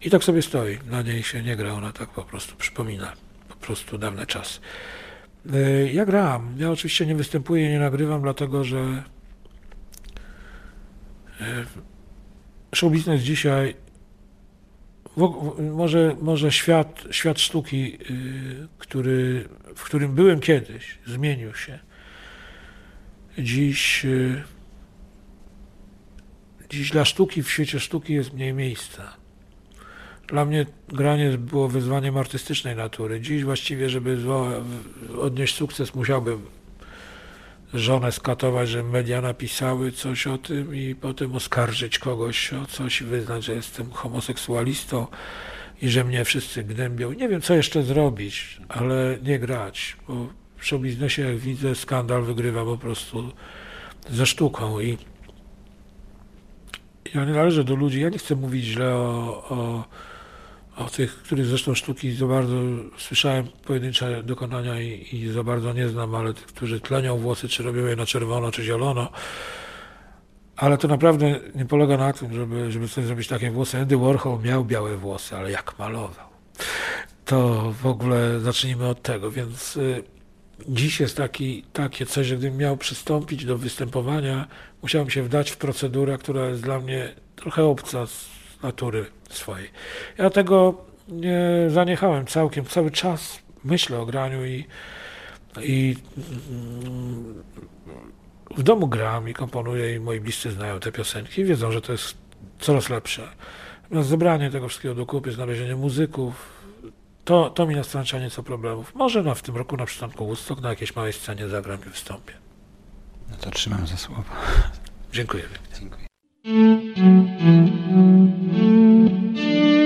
I tak sobie stoi. Na niej się nie gra, ona tak po prostu przypomina. Po prostu dawne czas. Y, ja gram. Ja oczywiście nie występuję, nie nagrywam, dlatego że y, show dzisiaj może, może świat, świat sztuki, y, który, w którym byłem kiedyś, zmienił się. Dziś, y, dziś dla sztuki, w świecie sztuki jest mniej miejsca. Dla mnie granie było wyzwaniem artystycznej natury. Dziś właściwie, żeby odnieść sukces, musiałbym żonę skatować, że media napisały coś o tym i potem oskarżyć kogoś o coś, wyznać, że jestem homoseksualistą i że mnie wszyscy gnębią. Nie wiem, co jeszcze zrobić, ale nie grać, bo w showbiznesie, jak widzę, skandal wygrywa po prostu ze sztuką i ja nie należę do ludzi, ja nie chcę mówić źle o, o, o tych, których zresztą sztuki za bardzo słyszałem pojedyncze dokonania i, i za bardzo nie znam, ale tych, którzy tlenią włosy, czy robią je na czerwono, czy zielono, ale to naprawdę nie polega na tym, żeby, żeby sobie zrobić takie włosy. Andy Warhol miał białe włosy, ale jak malował. To w ogóle zacznijmy od tego, więc y, dziś jest taki, takie coś, że gdybym miał przystąpić do występowania, musiałem się wdać w procedurę, która jest dla mnie trochę obca z natury swojej. Ja tego nie zaniechałem całkiem, cały czas myślę o graniu i, i w domu gram i komponuję i moi bliscy znają te piosenki i wiedzą, że to jest coraz lepsze. Natomiast zebranie tego wszystkiego do kupy, znalezienie muzyków, To, to mi nastręcza nieco problemów. Może no, w tym roku na przystanku Woodstock na jakiejś małej scenie zagram i wystąpię. No to trzymam za słowo. Dziękuję. Dziękuję. Thank you.